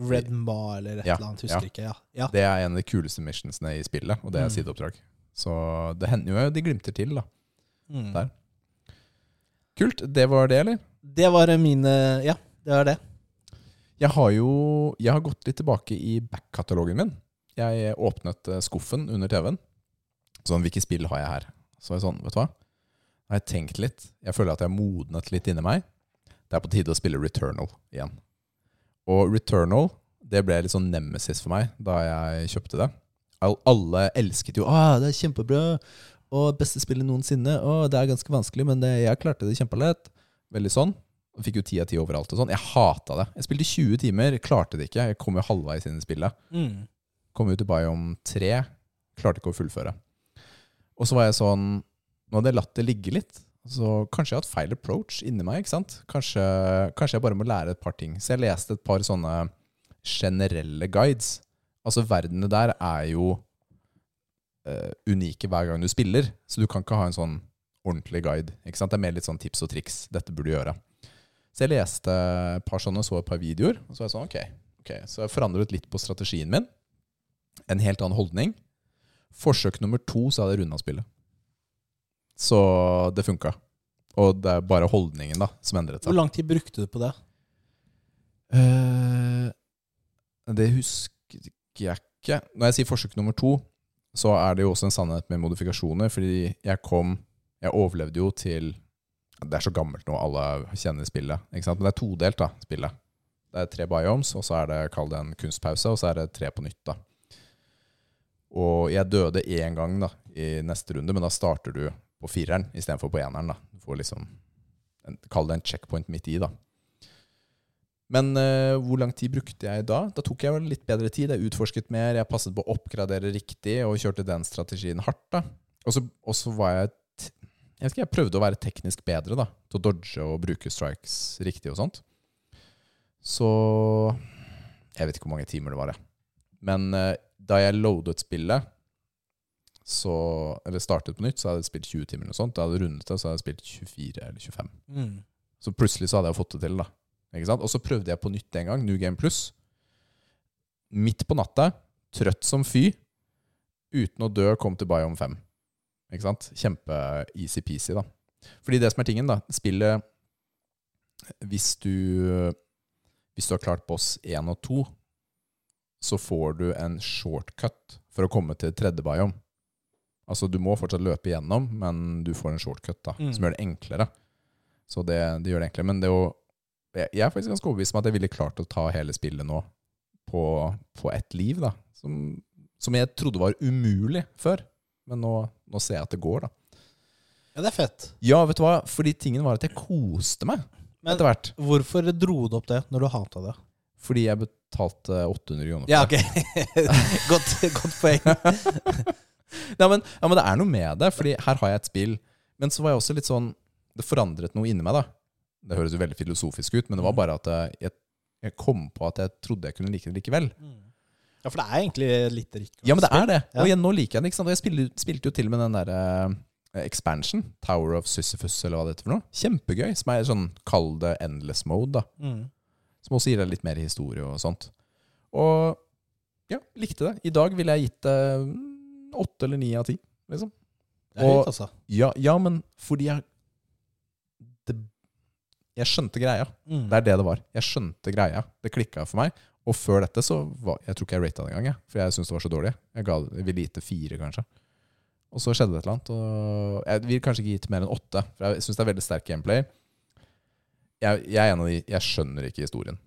Red Ma eller et Ja, eller annet, husker ja. ikke. Ja. ja. Det er en av de kuleste missionsene i spillet, og det er Mm. sideoppdrag. Så det hender jo de glimter til, da. Mm. Der. Kult. Det var det, eller? Det var min eh, Ja, det var det. Jeg har jo jeg har gått litt tilbake i back-katalogen min. Jeg åpnet eh, skuffen under TV-en. Sånn, hvilke spill har jeg her? Så var jeg sånn, vet du hva? Jeg har tenkt litt. Jeg føler at jeg har modnet litt inni meg. Det er på tide å spille Returnal igjen. Og Returnal det ble litt sånn nemesis for meg da jeg kjøpte det. Alle elsket jo ah, det er kjempebra, og beste spillet noensinne. Å, det er ganske vanskelig, men det, jeg klarte det kjempelett. Veldig sånn. Og fikk jo ti av ti overalt. og sånn. Jeg hata det. Jeg spilte 20 timer, klarte det ikke. Jeg kom jo halvveis inn i spillet. Mm. Kom jo til Biome 3, klarte ikke å fullføre. Og så var jeg sånn Nå hadde jeg latt det ligge litt. Så kanskje jeg har hatt feil approach inni meg. ikke sant? Kanskje, kanskje jeg bare må lære et par ting. Så jeg leste et par sånne generelle guides. Altså verdenene der er jo uh, unike hver gang du spiller, så du kan ikke ha en sånn ordentlig guide. ikke sant? Det er mer litt sånn tips og triks. Dette burde du gjøre. Så jeg leste et par sånne, så et par videoer, og så var jeg sånn, ok. ok. Så jeg forandret litt på strategien min. En helt annen holdning. Forsøk nummer to så hadde jeg runda spillet. Så det funka. Og det er bare holdningen da som endret Hvor lang tid brukte du på det? Eh, det husker jeg ikke. Når jeg sier forsøk nummer to, så er det jo også en sannhet med modifikasjoner. Fordi jeg kom Jeg overlevde jo til Det er så gammelt nå, alle kjenner spillet. Ikke sant? Men det er todelt, da, spillet. Det er tre biomes, og så er det, kall det en kunstpause, og så er det tre på nytt, da. Og jeg døde én gang da, i neste runde, men da starter du på fireren istedenfor på eneren. da. Du får liksom en, Kall det en checkpoint midt i, da. Men uh, hvor lang tid brukte jeg da? Da tok jeg vel litt bedre tid. Jeg utforsket mer, jeg passet på å oppgradere riktig og kjørte den strategien hardt. da. Og så, var jeg Jeg vet ikke, jeg prøvde å være teknisk bedre da, til å dodge og bruke strikes riktig og sånt. Så Jeg vet ikke hvor mange timer det var, jeg. Men uh, da jeg loadet spillet, så, eller startet på nytt, så hadde jeg spilt 20 timer. eller noe sånt. Da hadde jeg rundet det, så hadde jeg spilt 24 eller 25. Mm. Så plutselig så hadde jeg fått det til, da. Ikke sant? Og så prøvde jeg på nytt en gang, New Game Plus. Midt på natta, trøtt som fy, uten å dø, kom til Biome 5. Ikke sant? Kjempe-easy-peasy, da. Fordi det som er tingen, da Spillet Hvis du Hvis du har klart boss 1 og 2, så får du en shortcut for å komme til tredje biome. Altså, du må fortsatt løpe igjennom, men du får en shortcut da, Mm. som gjør det enklere. Så det, det gjør det enklere. Men det å jeg jeg er faktisk ganske overbevist om at jeg ville klart å ta hele spillet nå på, på ett liv, da. Som, som jeg trodde var umulig før. Men nå, nå ser jeg at det går, da. Ja, det er fett. Ja, vet du hva? Fordi tingen var at jeg koste meg Men etter hvert. hvorfor dro du opp det når du hata det? Fordi jeg betalte 800 kroner for Ja, ok. godt, godt poeng. Nei, men, ja, men det er noe med det, Fordi her har jeg et spill. Men så var jeg også litt sånn Det forandret noe inni meg, da. Det høres jo veldig filosofisk ut, men det var bare at eh, jeg, jeg kom på at jeg trodde jeg kunne like det likevel. Ja, for det er egentlig litt riktig. Ja, men det er det. Ja. Og igjen, nå liker jeg det. ikke sant? Og jeg spilte, spilte jo til med den derre expansion, Tower of Sisyphus, eller hva det heter for noe. Kjempegøy. Som er sånn, kall det endless mode, da. Mm. Som også gir deg litt mer historie og sånt. Og ja, likte det. I dag ville jeg gitt det mm, åtte eller ni av ti, liksom. Det er høyt, altså. Ja, ja, men fordi jeg det, Jeg skjønte greia. Mm. Det er det det var. Jeg skjønte greia. Det klikka for meg. Og før dette så var Jeg tror ikke jeg rata det engang, jeg. For jeg syntes det var så dårlig. Jeg, ga, jeg ville gitt det fire, kanskje. Og så skjedde det et eller annet. Og jeg vil kanskje ikke gitt mer enn åtte. For jeg syns det er veldig sterk gameplay. Jeg, jeg er en av de Jeg skjønner ikke historien.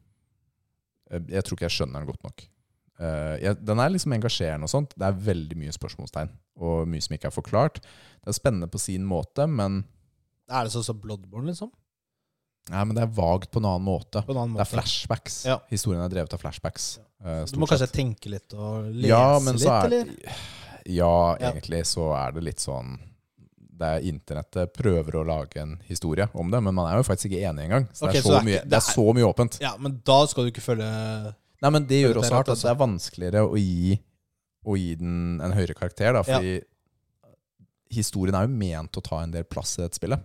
Jeg, jeg tror ikke jeg skjønner den godt nok. Eh, ja, den er liksom engasjerende og sånt. Det er veldig mye spørsmålstegn. Og mye som ikke er forklart. Det er spennende på sin måte, men Er det sånn som Bloodborne, liksom? Nei, men det er vagt på en annen måte. På en annen Det er flashbacks. Ja. Historien er drevet av flashbacks. eh, Du må kanskje sett. tenke litt og lese ja, men litt, så er, eller? Ja, Ja. egentlig så er det litt sånn det er Internettet prøver å lage en historie om det, men man er jo faktisk ikke enig engang. Så, okay, det, er så så det er mye, det er så mye åpent. Ja, men da skal du ikke følge Nei, men det gjør også hardt at det er vanskeligere å gi, å gi den en høyere karakter, da, fordi historien er jo ment å ta en del plass i dette spillet.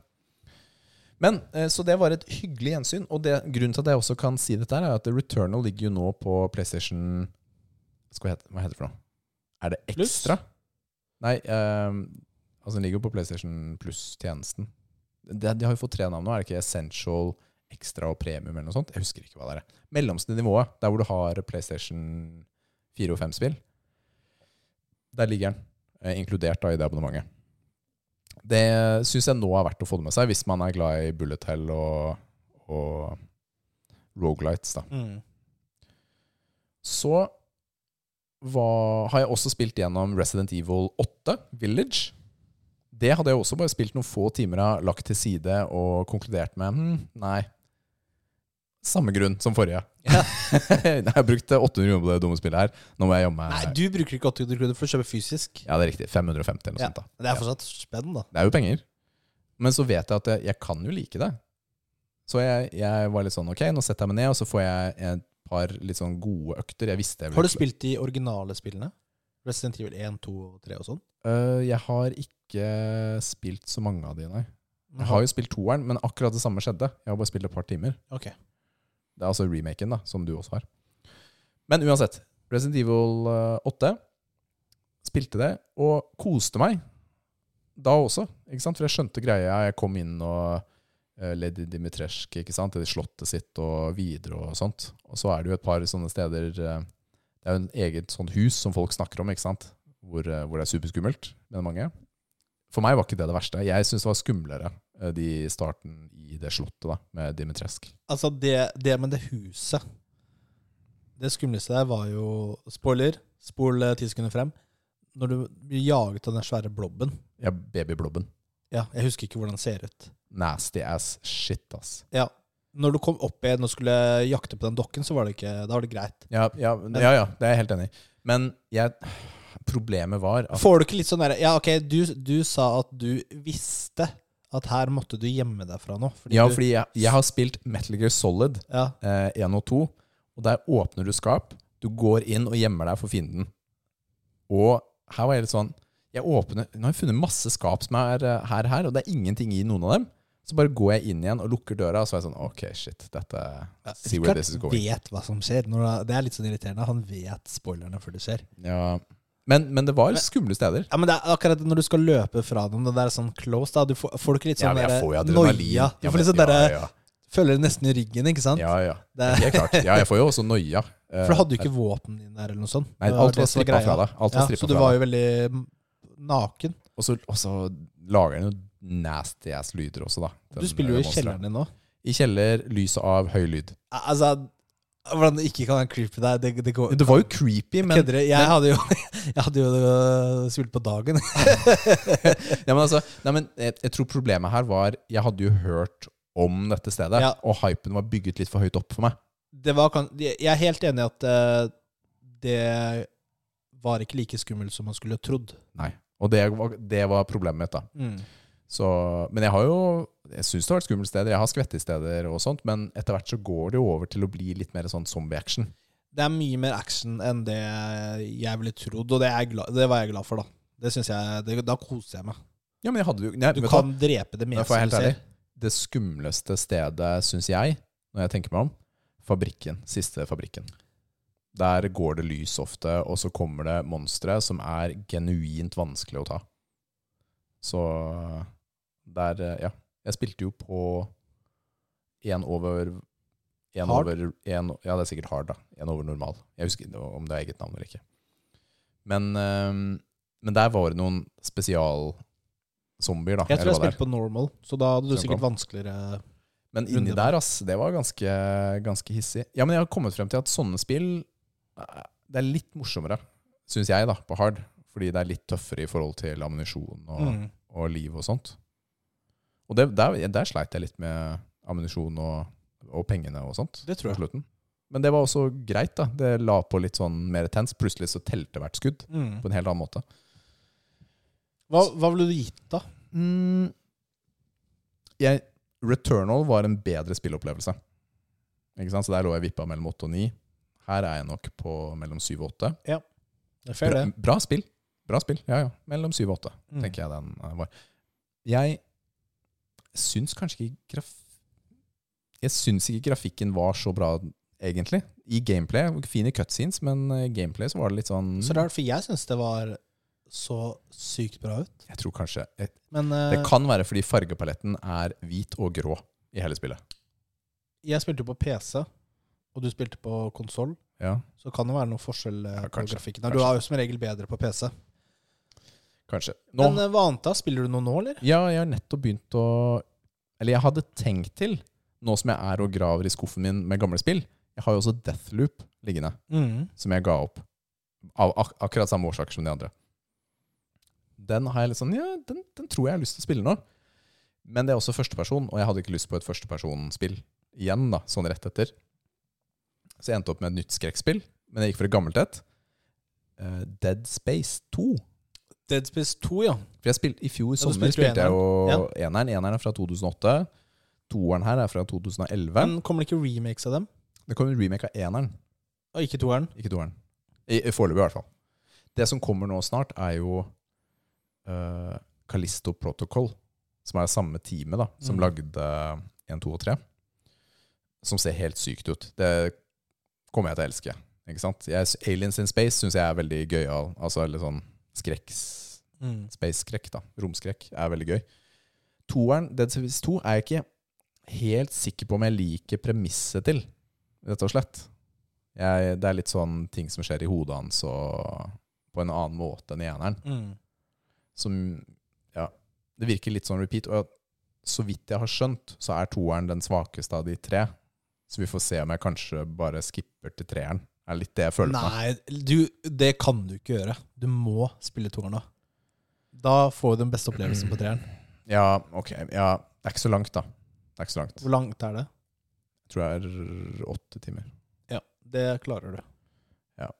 Men, eh, Så det var et hyggelig gjensyn. Og det, grunnen til at jeg også kan si dette, er at Returnal ligger jo nå på PlayStation skal jeg hete, Hva heter det for noe? Er det Plus? ekstra? Nei, um, altså den ligger jo på PlayStation Pluss-tjenesten. De, de har jo fått tre navn nå. Er det ikke Essential, Extra og Premium eller noe sånt? Jeg husker ikke hva det er. Mellomste nivået, der hvor du har PlayStation 4 og 5-spill. Der ligger den, eh, inkludert da i det abonnementet. Det syns jeg nå er verdt å få det med seg, hvis man er glad i bullet hell og, og Rogalights. da. mm. Så var, har jeg også spilt gjennom Resident Evil 8, Village. Det hadde jeg også bare spilt noen få timer av, lagt til side og konkludert med hm, nei. Samme grunn som forrige. jeg har brukt 800 kroner på det dumme spillet her. Nå må jeg jobbe Nei, du bruker ikke 800 kroner for å kjøpe fysisk. Ja, det er riktig. 550 eller noe Ja. sånt. da. Det er fortsatt spenn, da. Det er jo penger. Men så vet jeg at jeg, jeg kan jo like det. Så jeg, jeg var litt sånn Ok, nå setter jeg meg ned, og så får jeg et par litt sånn gode økter. Jeg visste jeg Har du spilt de originale spillene? Resident Evil 1, 2 og 3 og sånn? Uh, jeg har ikke spilt så mange av de, nei. Jeg har jo spilt toeren, men akkurat det samme skjedde. Jeg har bare spilt et par timer. Ok. Det er altså remaken, da, som du også har. Men uansett. Resident Evil øh, 8 spilte det og koste meg da også. ikke sant? For jeg skjønte greia. Jeg kom inn og ledde Lady Dimitrescu, ikke sant? Det slottet sitt og videre og sånt. Og så er det jo et par sånne steder uh, Det er jo en eget sånt hus som folk snakker om, ikke sant? Hvor, hvor det er superskummelt med mange. For meg var ikke det det verste. Jeg syns det var skumlere de starten i det slottet da, med Dimitrescu. Altså, det, det med det huset Det skumleste der var jo Spoiler, spol eh, ti sekunder frem. Når du blir jaget av den svære blobben. Ja, babyblobben. Ja, Jeg husker ikke hvordan den ser ut. Nasty ass shit, ass. Ja, Når du kom opp igjen og skulle jakte på den dokken, så var det ikke, da var det greit. Ja, ja, ja, ja, det er jeg helt enig i. Men jeg, problemet var at Får du ikke litt sånn derre Ja, ok, du, du sa at du visste at her måtte du gjemme deg fra noe. Ja, du, fordi jeg, jeg har spilt Metal Gear Solid ja, eh, 1 og 2, og der åpner du skap. Du går inn og gjemmer deg for fienden. Og her var jeg litt sånn jeg åpner, Nå har jeg funnet masse skap som er eh, her her, og det er ingenting i noen av dem. Så bare går jeg inn igjen og lukker døra, og så er jeg sånn Ok, shit, dette See where this is going. vet hva som skjer. Når det, det er litt sånn irriterende. Han vet spoilerne før det skjer. Ja. Men, men det var skumle steder. Ja, men det er akkurat når du skal løpe fra dem, det der sånn close, da du får, får du ikke litt Ja, sånn adrenalin. noia? Du Ja, får litt men- sånn derre ja, ja. Føler det nesten i ryggen, ikke sant? Ja, ja. Det er- klart. Ja, jeg får jo også noia. Eh, For du hadde jo ikke våpen din der, eller noe sånt. Nei, alt var strippa fra deg. Ja, så du var jo veldig naken. Og så, og så lager den jo nasty ass lyder også, da. Du spiller jo eh, i kjelleren din nå. I kjeller, lyset av høy lyd. Altså, hvordan det ikke kan være creepy der, det, det går Det var jo creepy, men, Kødder? Jeg hadde jo, jeg hadde jo øh, på dagen. ja, men altså, nei, men jeg, jeg tror problemet her var Jeg hadde jo hørt om dette stedet, Ja. og hypen var bygget litt for høyt opp for meg. Det var, jeg er helt enig i at øh, det var ikke like skummelt som man skulle trodd. Nei. Og det var, det var problemet mitt, da. Så, men jeg har jo Jeg syns det har vært skumle steder. Jeg har skvettesteder og sånt, men etter hvert så går det jo over til å bli litt mer sånn zombie-action. Det er mye mer action enn det jeg ville trodd, og det, er glad, det var jeg glad for, da. Det synes jeg, det, Da koser jeg meg. Ja, men jeg hadde jo nei, Du kan kan drepe det med meste du ser. Det skumleste stedet, syns jeg, når jeg tenker meg om, fabrikken. Siste fabrikken. Der går det lys ofte, og så kommer det monstre som er genuint vanskelig å ta. Så der Ja. Jeg spilte jo på én over en Hard? over en, Ja, det er sikkert hard, da. Én over normal. Jeg husker ikke om det er eget navn eller ikke. Men, eh, men der var det noen spesialzombier, da. Jeg tror jeg spilte på normal, så da hadde du Som sikkert kom. vanskeligere Men inni der, ass, det var ganske, ganske hissig. Ja, men jeg har kommet frem til at sånne spill eh, Det er litt morsommere, syns jeg, da, på hard. Fordi det er litt tøffere i forhold til ammunisjon og, mm. og liv og sånt. Og det, der, der sleit jeg litt med ammunisjon og, og pengene og sånt. Det tror jeg. slutten. Men det var også greit, da. Det la på litt sånn mer tens. Plutselig så telte hvert skudd Mm. på en helt annen måte. Hva, hva ville du gitt, da? Mm, jeg, Returnal var en bedre spillopplevelse. Ikke sant? Så der lå jeg vippa mellom 8 og 9. Her er jeg nok på mellom 7 og 8. Det er fair, Bra, det. bra spill. Bra spill, ja ja. Mellom 7 og 8, Mm. tenker jeg den eh, var. Jeg syns kanskje ikke graf... Jeg syns ikke grafikken var så bra, egentlig. I gameplay. Fine cutscenes, men i gameplay så var det litt sånn Så rart, for jeg syns det var så sykt bra ut. Jeg tror kanskje jeg, Men Det eh, kan være fordi fargepaletten er hvit og grå i hele spillet. jeg spilte jo på PC, og du spilte på konsoll. Ja, Så kan det være noe forskjell eh, Ja, på kanskje, grafikken. kanskje. Du er jo som regel bedre på PC. kanskje. Nå, Men eh, hva annet da? Spiller du noe nå, eller? ja, jeg har nettopp begynt å Eller jeg hadde tenkt til, nå som jeg er og graver i skuffen min med gamle spill Jeg har jo også Deathloop liggende, Mm. som jeg ga opp. Av ak akkurat samme årsaker som de andre. Den har jeg litt sånn Ja, den, den tror jeg jeg har lyst til å spille nå. Men det er også førsteperson, og jeg hadde ikke lyst på et førstepersonspill igjen, da, sånn rett etter. Så jeg endte opp med et nytt skrekkspill, men jeg gikk for et gammelt et. Uh, Dead Space 2. Dead Space 2, ja. For jeg spilte I fjor Ja, sommer spilte jeg jo eneren. eneren. Eneren er fra 2008. Toeren her er fra 2011. Men kommer det ikke remakes av dem? Det kommer remake av eneren, Og ikke toeren? ikke toeren. I, i Foreløpig, i hvert fall. Det som kommer nå snart, er jo uh, Callisto Protocol, som er samme teamet da, som Mm. lagde 1, 2 og 3. Som ser helt sykt ut. Det kommer jeg til å elske. Ikke sant? Jeg, Aliens in Space syns jeg er veldig gøyal. Altså, eller sånn skrekk, Mm. space-skrekk, da. Romskrekk er veldig gøy. Toeren, Dead Service 2, er jeg ikke helt sikker på om jeg liker premisset til, rett og slett. Jeg, det er litt sånn ting som skjer i hodet hans og på en annen måte enn i eneren. Mm. Som Ja, det virker litt sånn repeat. Og så vidt jeg har skjønt, så er toeren den svakeste av de tre. Så vi får se om jeg kanskje bare skipper til treeren. Det er litt det jeg føler på. Nei, du, det kan du ikke gjøre. Du må spille toeren da. Da får du den beste opplevelsen på treeren. Ja, ok. Ja, det er ikke så langt, da. Det er ikke så langt. Hvor langt er det? Jeg tror det er åtte timer. Ja, det klarer du. Ja,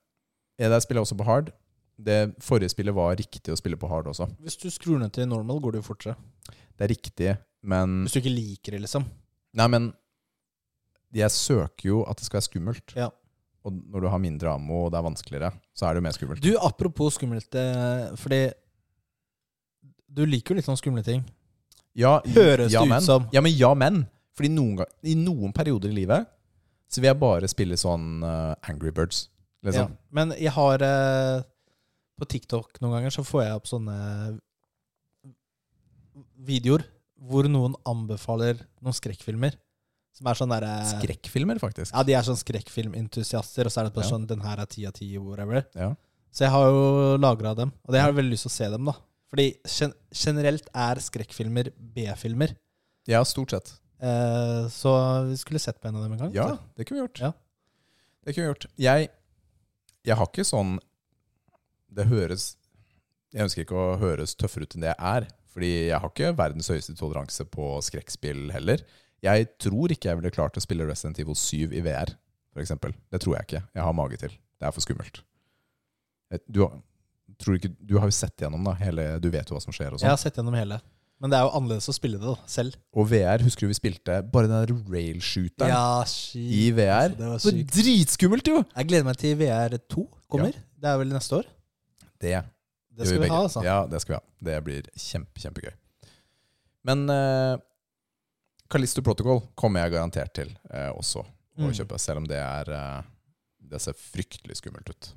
Jeg spiller også på hard. Det forrige spillet var riktig å spille på hard også. Hvis du skrur ned til normal, går det jo fortere. Det er riktig, men Hvis du ikke liker det, liksom. Nei, men jeg søker jo at det skal være skummelt. Ja. Og når du har mindre ammo og det er vanskeligere, så er det jo mer skummelt. Du, apropos skummelt, eh, fordi du liker jo litt sånne skumle ting. Ja, Høres ja, det men. ut som. Ja, men ja, men. Fordi noen, gang- i noen perioder i livet så vil jeg bare spille sånn uh, Angry Birds. Ja. Liksom. Men jeg har uh, På TikTok noen ganger så får jeg opp sånne videoer hvor noen anbefaler noen skrekkfilmer. Som er sånn derre Skrekkfilmer, faktisk. Ja, de er sånn skrekkfilmentusiaster, og så er det bare Ja. sånn 'Den her er ti av ti', whatever. Ja. Så jeg har jo lagra dem, og jeg har veldig lyst til å se dem, da. Fordi gen generelt er skrekkfilmer B-filmer. ja, stort sett. Eh, så vi skulle sett på en av dem en gang. Ja, det kunne vi gjort. Ja. Det kunne vi gjort. Jeg, jeg har ikke sånn Det høres Jeg ønsker ikke å høres tøffere ut enn det jeg er. Fordi jeg har ikke verdens høyeste toleranse på skrekkspill heller. Jeg tror ikke jeg ville klart å spille Resident Evil 7 i VR, f.eks. Det tror jeg ikke. Jeg har mage til. Det er for skummelt. Du, har- tror ikke, du har jo sett gjennom da, hele Du vet jo hva som skjer og sånt. Jeg sånn. har sett gjennom hele. Men det er jo annerledes å spille det da, selv. Og VR, husker du vi spilte bare den der railshooteren Ja, i. VR? Det var Det var dritskummelt, jo! Jeg gleder meg til VR2 kommer. Det er vel neste år? Det Det skal vi vi ha, altså. Ja, det skal vi ha. Det blir kjempe, kjempegøy. Men uh, Callisto Protocol kommer jeg garantert til eh, også å Mm. kjøpe, selv om det er eh, Det ser fryktelig skummelt ut.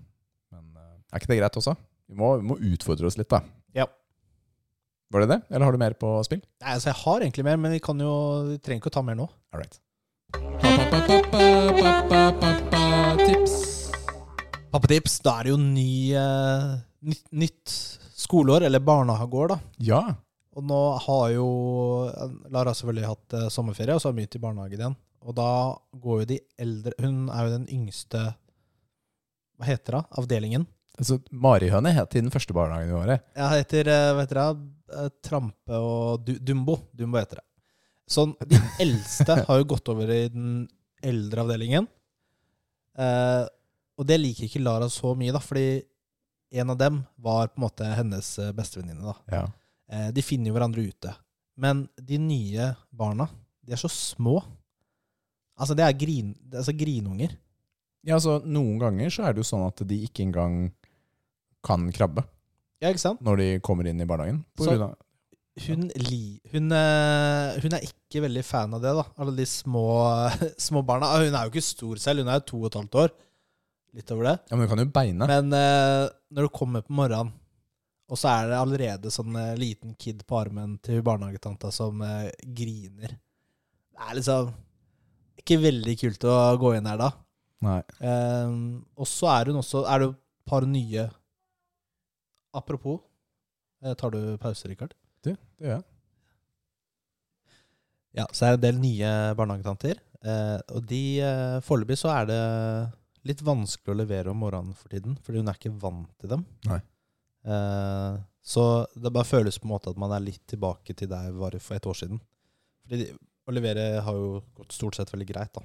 Men eh, er ikke det greit også? Vi må, vi må utfordre oss litt, da. Ja. Var det det, eller har du mer på spill? Nei, altså Jeg har egentlig mer, men vi kan jo Vi trenger ikke å ta mer nå. All right. Tips. Pappatips. Da er det jo ny, eh, nytt, nytt skoleår, eller barnehageår, da. Ja. Og nå har jo Lara selvfølgelig hatt eh, sommerferie, og så har hun begynt i barnehagen igjen. Og da går jo de eldre Hun er jo den yngste Hva heter det? Avdelingen. Altså, Marihøne het i den første barnehagen i året. Ja, heter eh, hva heter det? Eh, Trampe og du, Dumbo. Dumbo heter det. Sånn, De eldste har jo gått over i den eldre avdelingen. Eh, og det liker ikke Lara så mye, da, fordi en av dem var på en måte hennes eh, bestevenninne. da. Ja. Eh, de finner jo hverandre ute. Men de nye barna, de er så små. Altså, det er grin, det er altså grinunger. ja, altså Noen ganger så er det jo sånn at de ikke engang kan krabbe Ja, ikke sant? når de kommer inn i barnehagen. Så- Hun, li, hun, eh, hun er ikke veldig fan av det, da. Alle de små, små barna. Ah, Hun er jo ikke stor selv, hun er jo to og et halvt år. Litt over det. ja, Men hun kan jo beine. Men eh, når du kommer på morgenen, og så er det allerede sånn eh, liten kid på armen til barnehagetanta som eh, griner Det er liksom ikke veldig kult å gå inn her da. Nei. Eh, og så er hun også Er det jo et par nye Apropos, eh, tar du pause, Rikard? Det, det gjør jeg. Ja, så er det en del nye barnehagetanter. Eh, og de eh, Foreløpig så er det litt vanskelig å levere om morgenen for tiden, fordi hun er ikke vant til dem. Nei. Eh, så det bare føles på en måte at man er litt tilbake til der vi var for et år siden. Fordi å levere har jo gått stort sett veldig greit, da.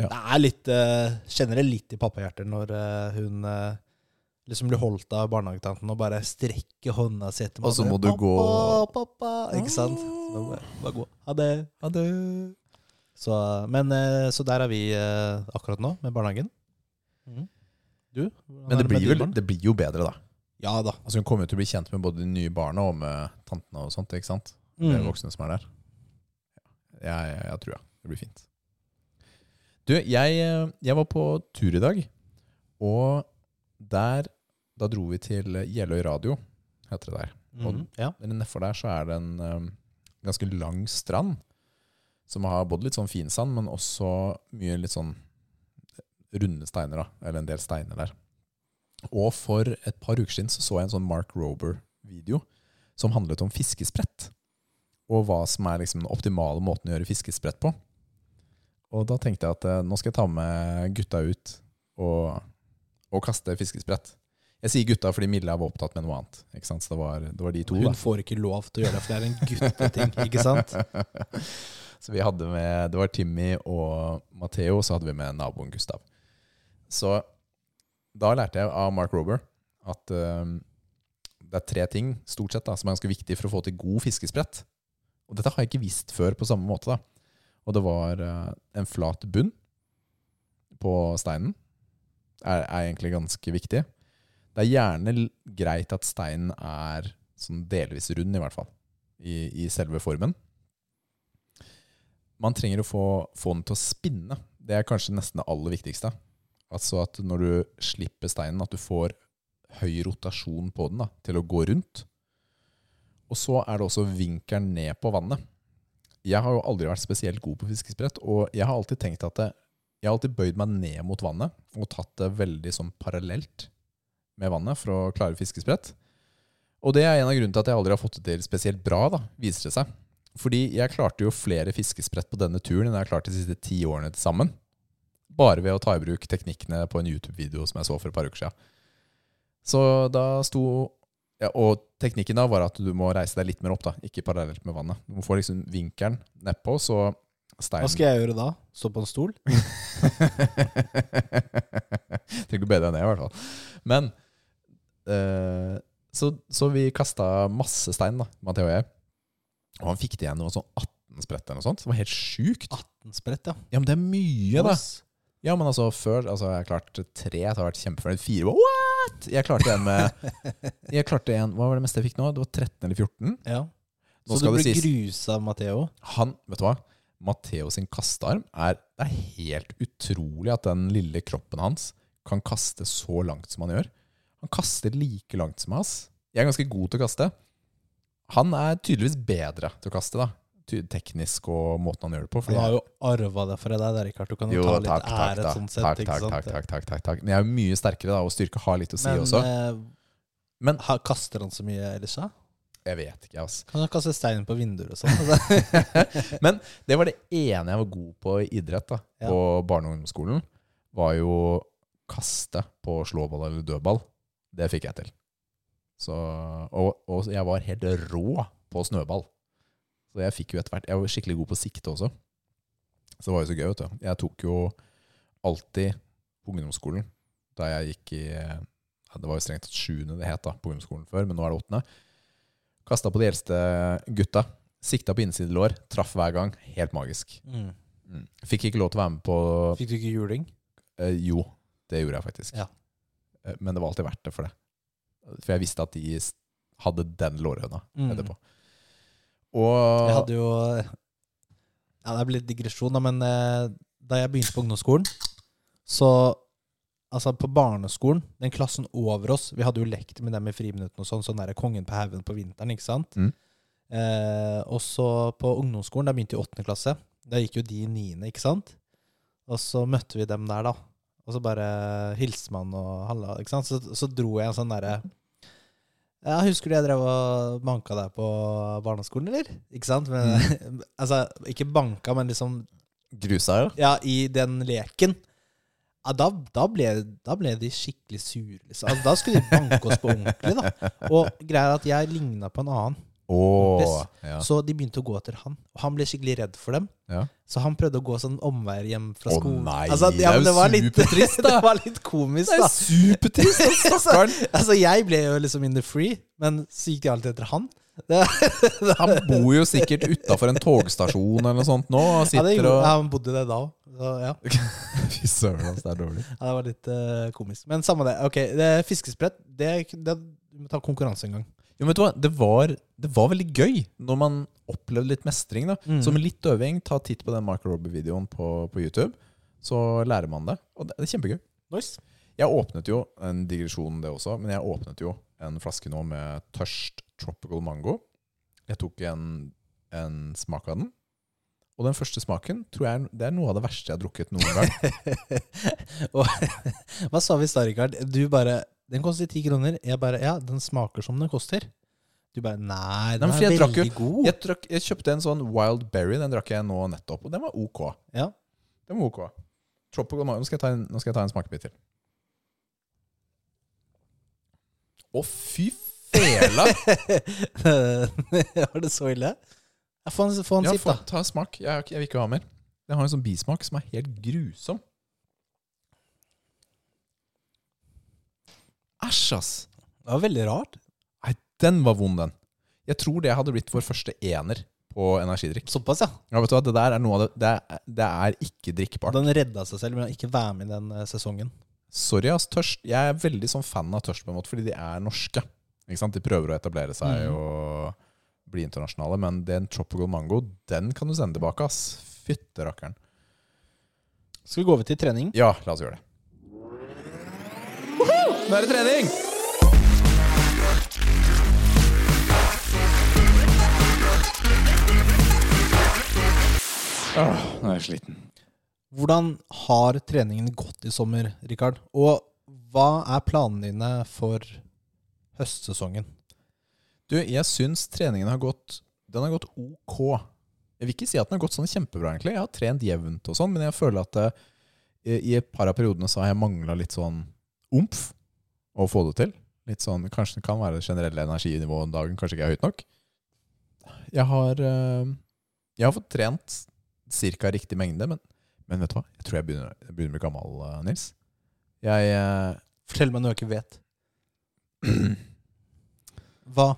Ja. Det er litt eh, Kjenner det litt i pappahjertet når eh, hun eh, liksom blir holdt av barnehagetanten og bare strekker hånda si etter Og så må du Pappa, gå- Pappa, Ikke sant? Så bare, bare gå. Ha det. Ha det. Så, men, så der er vi akkurat nå, med barnehagen. Mm. Du? Men det blir, med vel, det blir jo bedre, da. Ja da. Altså Hun kommer jo til å bli kjent med både de nye barna og med tantene og sånt. ikke sant? Det Mm. voksne som er der. Ja, jeg, jeg, jeg tror ja. det blir fint. Du, jeg, eh, jeg var på tur i dag, og der da dro vi til Jeløy radio, heter det der. Og ja. Eller nedfor der så er det en um, ganske lang strand som har både litt sånn finsand, men også mye litt sånn runde steiner, da. Eller en del steiner der. Og for et par uker siden så, så jeg en sånn Mark Rober-video som handlet om fiskesprett. Og hva som er liksom den optimale måten å gjøre fiskesprett på. Og da tenkte jeg at eh, nå skal jeg ta med gutta ut og, og kaste fiskesprett. Jeg sier gutta fordi Milla var opptatt med noe annet. Ikke sant? Så det var, det var de to. Hun Da. får ikke lov til å gjøre det, for det er en gutteting, ikke sant? Så vi hadde med Det var Timmy og Matheo, så hadde vi med naboen Gustav. Så da lærte jeg av Mark Rober at um, det er tre ting stort sett da, som er ganske viktig for å få til god fiskesprett. Og dette har jeg ikke visst før på samme måte. da. Og det var uh, en flat bunn på steinen. Er, er egentlig ganske viktig. Det er gjerne greit at steinen er sånn delvis rund, i hvert fall. I, i selve formen. Man trenger å få, få den til å spinne. Det er kanskje nesten det aller viktigste. Altså at når du slipper steinen, at du får høy rotasjon på den da, til å gå rundt. Og så er det også vinkelen ned på vannet. Jeg har jo aldri vært spesielt god på fiskesprett, og jeg har alltid tenkt at det, jeg har alltid bøyd meg ned mot vannet og tatt det veldig sånn parallelt med vannet for å klare fiskesprett. Og det er en av grunnene til at jeg aldri har fått det til spesielt bra, da, viser det seg. Fordi jeg klarte jo flere fiskesprett på denne turen enn jeg har klart de siste ti årene til sammen. Bare ved å ta i bruk teknikkene på en YouTube-video som jeg så for et par uker siden. Så da sto ja, Og teknikken da var at du må reise deg litt mer opp, da, ikke parallelt med vannet. Du må få liksom vinkelen nedpå, så steinen Hva skal jeg gjøre da? Stå på en stol? Trenger ikke å be deg ned, i hvert fall. Men eh, så, så vi kasta masse stein, da, Matheo og jeg. Og han fikk det igjen noe sånn 18 sprett eller noe sånt. Det var helt sjukt. 18 sprett, ja. Ja, men det er mye, da. Ja, men altså før altså, Jeg klarte tre, så har jeg vært kjempefornøyd. Fire what?! Jeg klarte en med Jeg klarte en Hva var det meste jeg fikk nå? Det var 13 eller 14. Ja. Nå Så du ble sies grusa av Matheo? Han, vet du hva? Matheo sin kastearm er, det er helt utrolig at den lille kroppen hans kan kaste så langt som han gjør. Han kaster like langt som oss. Jeg er ganske god til å kaste. Han er tydeligvis bedre til å kaste, da. Teknisk og måten han gjør det på. Han har jo arva det fra deg, der er Rikard. Du kan jo ta litt takk, ære takk, sånn sett. takk, takk, sant? takk, takk, takk, takk. Men jeg er jo mye sterkere, da, og styrke har litt å si Men også. eh, Men ha- kaster han så mye ellers, da? jeg vet ikke, altså. Kan du kaste stein på vinduer og sånn? Altså. Men det var det ene jeg var god på i idrett da, Ja. på barne- og ungdomsskolen. Var jo kaste på slåball eller dødball. Det fikk jeg til. Så, og, og jeg var helt rå på snøball. Så jeg fikk jo etter hvert Jeg var skikkelig god på sikte også. Så det var jo så gøy, vet du. Jeg tok jo alltid på ungdomsskolen da jeg gikk i ja, Det var jo strengt tatt sjuende det het da på ungdomsskolen før, men nå er det åttende. Kasta på de eldste gutta. Sikta på innsidelår. Traff hver gang. Helt magisk. Mm. Mm. Fikk ikke lov til å være med på Fikk du ikke juling? eh, Jo, det gjorde jeg faktisk. Ja. Eh, men det var alltid verdt det for det. For jeg visste at de hadde den lårhøna Mm. etterpå. Og Jeg hadde jo Ja, det blir litt digresjon, da, men eh, da jeg begynte på ungdomsskolen, så Altså, på barneskolen, den klassen over oss Vi hadde jo lekt med dem i friminuttene og sånn, sånn der Kongen på haugen på vinteren, ikke sant? Mm. Eh, og så på ungdomsskolen, da begynte jeg i åttende klasse. Da gikk jo de i niende, ikke sant? Og så møtte vi dem der, da. Og så bare hilste man og halla, ikke sant? Så, så dro jeg en sånn derre ja, Husker du jeg drev og banka deg på barneskolen, eller? Ikke sant? Men, altså, ikke banka, men liksom grusa, ja. Ja, i den leken. Ja, da, da, ble, da ble de skikkelig sure. Liksom. Altså, da skulle de banke oss på ordentlig. da Og greia er at jeg ligna på en annen, Åh, ja. så de begynte å gå etter han. Og han ble skikkelig redd for dem. Ja. Så han prøvde å gå sånn omveier hjem fra skolen. Å oh, nei, altså, det er jo supertrist, da. det var litt komisk, Det er da. supertrist, stakkaren! Altså, jeg ble jo liksom in the free, men så gikk de alltid etter han. Han bor jo sikkert utafor en togstasjon eller noe sånt nå. Og ja, sitter gjorde- og ja, han bodde det da òg. Ja. Fy søren, altså, det er dårlig. Ja, det var litt uh, komisk. Men samme det. Ok, det Fiskesprett, det, det vi må ta konkurranse en gang. Jo, vet du hva? Det var, det var veldig gøy når man opplevde litt mestring. da. Mm. Så med litt øving, ta titt på den Mark Robbie-videoen på, på YouTube. Så lærer man det. Og det, det er kjempegøy. Nice. Jeg åpnet jo en digresjon, det også, men jeg åpnet jo en flaske nå med tørst tropical mango. Jeg tok en, en smak av den. Og den første smaken tror jeg det er noe av det verste jeg har drukket noen gang. Hva sa vi i stad, Rikard? Du bare Den koster ti kroner. Jeg bare Ja, den smaker som den koster. Du bare Nei, den Nei, er jeg drakk veldig god. Jeg, drakk, jeg kjøpte en sånn wild berry, den drakk jeg nå nettopp, og den var ok. Ja. Den var ok. Tropical mango, nå skal jeg ta en, nå skal jeg ta en smakebit til. Å, fy fela! Var det så ille? Få en, få en Ja, sipp, da. ta en smak. Jeg, jeg vil ikke ha mer. Den har en sånn bismak som er helt grusom. Æsj, ass. Det var veldig rart. Nei, den var vond, den. Jeg tror det hadde blitt vår første ener på energidrikk. Såpass, ja. Ja, vet du hva, Det der er noe av det Det er, det er ikke drikkbart. Den redda seg selv med å ikke være med i den eh, sesongen. Sorry, ass. Tørst. Jeg er veldig sånn fan av tørst, på en måte, fordi de er norske. Ikke sant? De prøver å etablere seg Mhm. og bli internasjonale, men den tropical mango, den kan du sende tilbake, ass. Fytte rakkeren. Skal vi gå over til trening? Ja, la oss gjøre det. Nå er det trening! Åh, nå er jeg sliten. Hvordan har treningen gått i sommer, Rikard? Og hva er planene dine for høstsesongen? Du, jeg syns treningen har gått Den har gått ok. Jeg vil ikke si at den har gått sånn kjempebra, egentlig. Jeg har trent jevnt og sånn, men jeg føler at det, i et par av periodene så har jeg mangla litt sånn omf å få det til. Litt sånn, Kanskje det kan være det generelle energinivået om dagen kanskje ikke er høyt nok. Jeg har, eh, jeg har fått trent ca. riktig mengde, men, men vet du hva? Jeg tror jeg begynner, jeg begynner å bli gammel, eh, Nils. Jeg eh, Fortell meg noe jeg ikke vet. Hva?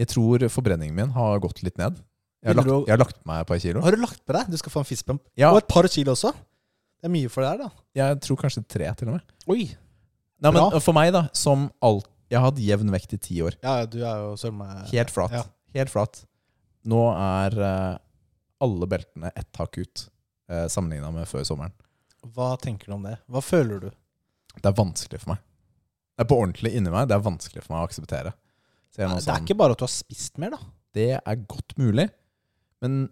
Jeg tror forbrenningen min har gått litt ned. Jeg har, lagt, du jeg har lagt meg et par kilo. Har du lagt på deg? Du skal få en fistbump. Ja, Og et par kilo også. Det er mye for deg, da. jeg tror kanskje tre, til og med. Oi. Nei, men Bra. For meg, da, som alt Jeg har hatt jevn vekt i ti år. Ja, du er jo søren meg Helt flat. Ja. Helt flat. Nå er eh, alle beltene ett hakk ut, uh, sammenligna med før sommeren. Hva tenker du om det? Hva føler du? Det er vanskelig for meg. Det er på ordentlig inni meg. Det er vanskelig for meg å akseptere. Så jeg er nå Det er sånn, ikke bare at du har spist mer, da. det er godt mulig. Men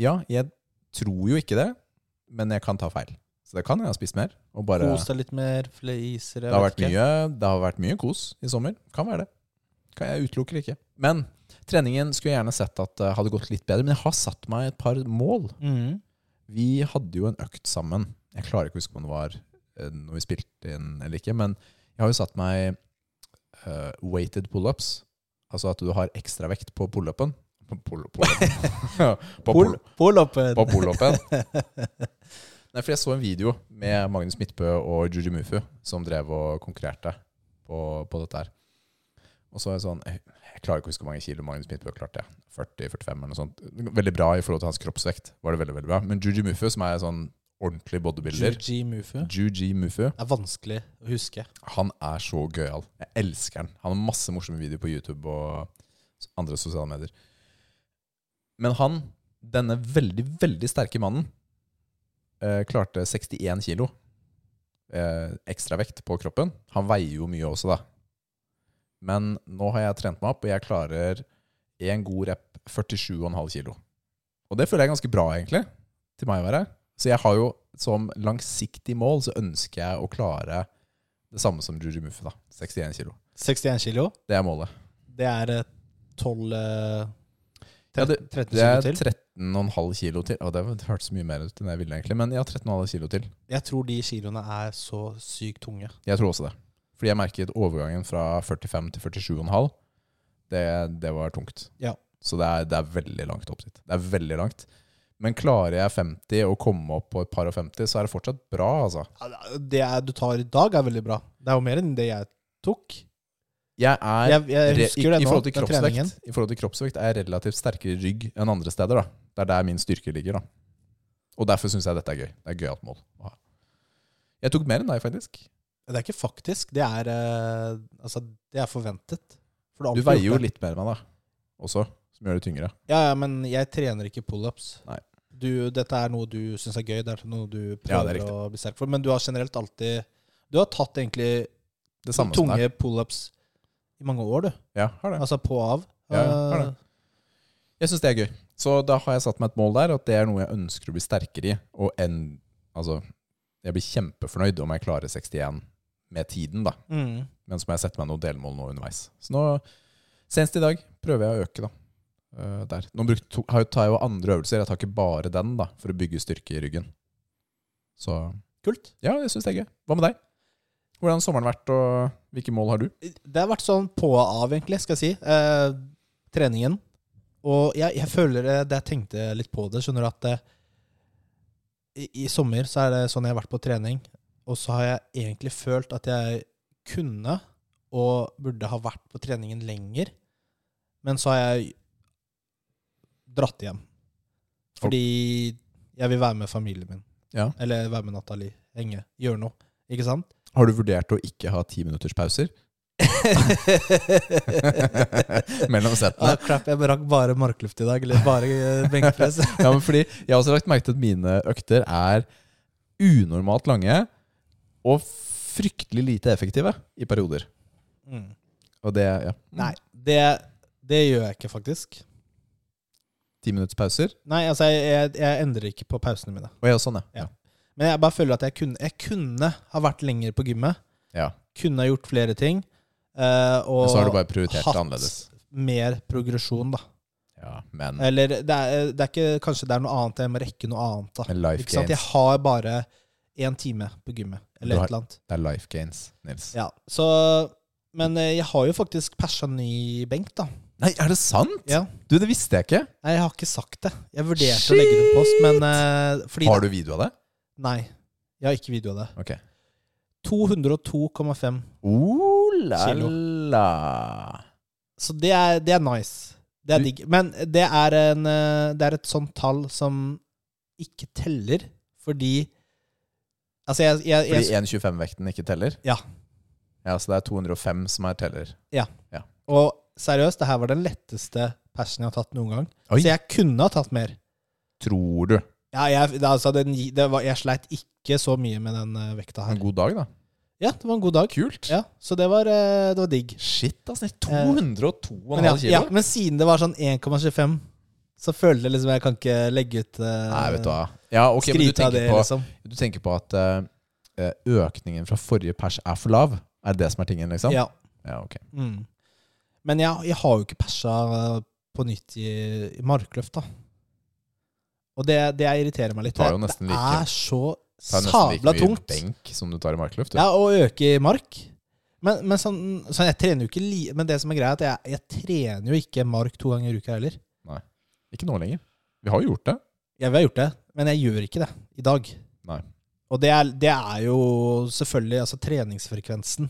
ja, jeg tror jo ikke det. Men jeg kan ta feil. Så det kan jeg ha spist mer. Og bare, Kos deg litt mer, fleiser det, har vært mye, det har vært mye kos i sommer. Kan være det. Kan jeg utelukker ikke. Men treningen skulle jeg gjerne sett at det hadde gått litt bedre. Men jeg har satt meg et par mål. Mm. Vi hadde jo en økt sammen. Jeg klarer ikke å huske om det var eh, når vi spilte inn eller ikke. Men jeg har jo satt meg uh, weighted pullups. Altså at du har ekstra vekt på pullupen. Pull-upen. Pol, pull- pullupen. Nei, for jeg så en video med Magnus Midtbø og Juji Mufu som drev og konkurrerte på, på dette her. Og så er jeg sånn Jeg, jeg klarer ikke å huske hvor mange kilo Magnus Midtbø klarte. 40-45 eller noe sånt. Veldig bra i forhold til hans kroppsvekt. var det veldig, veldig bra. Men Juji Mufu, som er sånn ordentlig bodybuilder Juji Mufu. Juji Mufu, Det er vanskelig å huske. han er så gøyal. Jeg elsker han. Han har masse morsomme videoer på YouTube og andre sosiale medier. Men han, denne veldig, veldig sterke mannen, eh, klarte 61 kilo eh, ekstra vekt på kroppen. Han veier jo mye også, da. Men nå har jeg trent meg opp, og jeg klarer en god rep 47,5 kilo. Og det føler jeg er ganske bra, egentlig, til meg å være. Så jeg har jo som langsiktig mål så ønsker jeg å klare det samme som Juji Muffe, da. 61 kilo. 61 kilo. Det er målet. Det er eh, 12 13 Ja, det- 13 Det er kilo til. 13,5 kilo til. Å, det hørtes mye mer ut enn jeg ville, egentlig. Men ja, 13,5 kilo til. Jeg tror de kiloene er så sykt tunge. Jeg tror også det. Fordi jeg merket overgangen fra 45 til 47,5. Det, det var tungt. Ja. Så det er, det er veldig langt opp dit. Det er veldig langt. Men klarer jeg 50 og komme opp på et par og 50, så er det fortsatt bra, altså. Ja, Det er, du tar i dag, er veldig bra. Det er jo mer enn det jeg tok. Jeg er Jeg, jeg i, nå, i, forhold kroppsvekt, I forhold til kroppsvekt er jeg relativt sterkere i rygg enn andre steder. da. Det er der min styrke ligger. da. Og derfor syns jeg dette er gøy. Det er gøyalt mål. å ha. Jeg tok mer enn deg, faktisk. Det er ikke faktisk. Det er, eh, altså, det er forventet. For har Du veier jo det. litt mer enn meg, da. Også. Som gjør det tyngre. Ja, ja, men jeg trener ikke pullups. Dette er noe du syns er gøy. Det er noe du det er prøver ja, å bli sterk for. Men du har generelt alltid Du har tatt egentlig Det samme tunge pullups i mange år, du. Ja, har det. Altså på og av. Ja, har det. Eh, Jeg syns det er gøy. Så da har jeg satt meg et mål der, at det er noe jeg ønsker å bli sterkere i. Og en, altså, jeg blir kjempefornøyd om jeg klarer 61 med tiden, da. Mm. Men så må jeg sette meg noen delmål nå underveis. Så nå, senest i dag, prøver jeg å øke, da. Uh, der. Nå bruk, to, har jeg- tar jeg jo andre øvelser. Jeg tar ikke bare den, da, for å bygge styrke i ryggen. Så Kult. ja, jeg syns det er gøy. Hva med deg? Hvordan har sommeren vært, og hvilke mål har du? Det har vært sånn på og av, egentlig, skal jeg si. Eh, treningen. Og jeg, jeg føler det, det jeg tenkte litt på det, skjønner du at eh, i, I sommer så er det sånn jeg har vært på trening, og så har jeg egentlig følt at jeg kunne og burde ha vært på treningen lenger, men så har jeg dratt hjem. Fordi jeg vil være med familien min. Ja. Eller være med Nathalie. Henge. Gjøre noe. Ikke sant? Har du vurdert å ikke ha ti minutters pauser mellom settene? Ah, crap, jeg rakk bare markluft i dag. Eller bare eh, benkpress. Ja, men fordi Jeg har også lagt merke til at mine økter er unormalt lange og fryktelig lite effektive i perioder. Mm. Og det, ja. Nei, det, det gjør jeg ikke, faktisk. Ti minutts pauser. Nei, altså, jeg, jeg, jeg endrer ikke på pausene mine. Og ja, sånn, ja. Ja. Men jeg bare føler at jeg kunne, jeg kunne ha vært lenger på gymmet. ja. Kunne ha gjort flere ting. Uh, og Men så har du bare prioritert hatt annerledes. mer progresjon, da. Ja, men, Eller det er, det er ikke Kanskje det er noe annet, jeg må rekke noe annet, da. men life sant? Jeg har bare én time på gymmet, eller har- et eller annet. Det er life gains, Nils. Ja, så Men eh, jeg har jo faktisk persa ny benk, da. Nei, er det sant? Ja. Du, det visste jeg ikke. Nei, jeg har ikke sagt det. Jeg vurderte å legge det på post, men uh, fordi Har du video av det? Nei. Jeg har ikke video av det. Ok. 202,5. Oh la Kilo. la. Så det er, det er nice. Det er digg. Men det er, en, eh, det er et sånt tall som ikke teller, fordi Altså, jeg, jeg, jeg, Fordi 1,25-vekten ikke teller? Ja. Ja, Så det er 205 som er teller. Og seriøst, det her var den letteste persen jeg har tatt noen gang. Oi. Så jeg kunne ha tatt mer. Tror du? Ja, jeg, det, altså, den, det var, jeg sleit ikke så mye med den eh, vekta her. En god dag, da. Ja, det var en god dag. Kult. Ja, Så det var, eh, det var digg. Shit, altså. 202,5 Men, ja, kilo? ja, men siden det var sånn 1,25, så følte jeg liksom jeg kan ikke legge ut eh, Nei, vet du hva. Ja, ok, men du Skryte av tenker, det, på, liksom. du tenker på at eh, økningen fra forrige pers er for lav? Er det det som er tingen, liksom? Ja. Ja, ok. Mm. Men jeg, jeg har jo ikke persa eh, på nytt i, i markløft, da. Og det, det irriterer meg litt. Det er like- så like sabla mye tungt. benk som du tar i markluft. Ja, og øke i mark. Men, men sånn, sånn, jeg trener jo ikke li Men det som er greia, er at jeg, jeg trener jo ikke mark to ganger i uka heller. Nei. Ikke nå lenger. Vi har jo gjort det. Ja, vi har gjort det, men jeg gjør ikke det i dag. Nei. Og det er, det er jo selvfølgelig Altså, treningsfrekvensen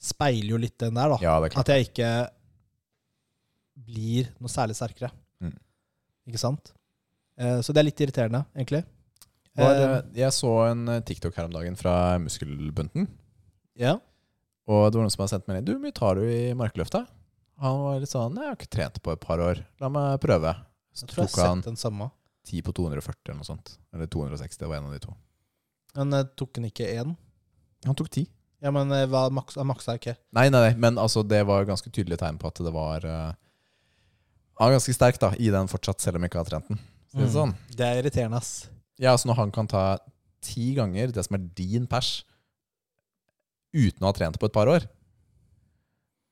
speiler jo litt den der, da. Ja, det er klart. At jeg ikke blir noe særlig sterkere. Mm. Ikke sant? Eh, så det er litt irriterende, egentlig. Var, Eh, jeg så en eh, TikTok her om dagen fra Muskelbunten. ja. Og det var noen som hadde sendt melding Du, hvor mye tar du i markløfta? Han var litt sånn Jeg har ikke trent på et par år. La meg prøve. Så Jeg tror jeg tok har han sett den samme. 10 på 240 eller noe sånt. Eller 260. Det var en av de to. Men tok den ikke én? Han tok 10. Ja, men hva maks, han maksa ikke. Nei, nei, nei, men altså, det var ganske tydelig tegn på at det var eh, Han var ganske sterk da, i den fortsatt, selv om jeg ikke har trent den. Det er Mm. sånn. Det er irriterende, ass. Ja, altså når han kan ta ti ganger det som er din pers, uten å ha trent på et par år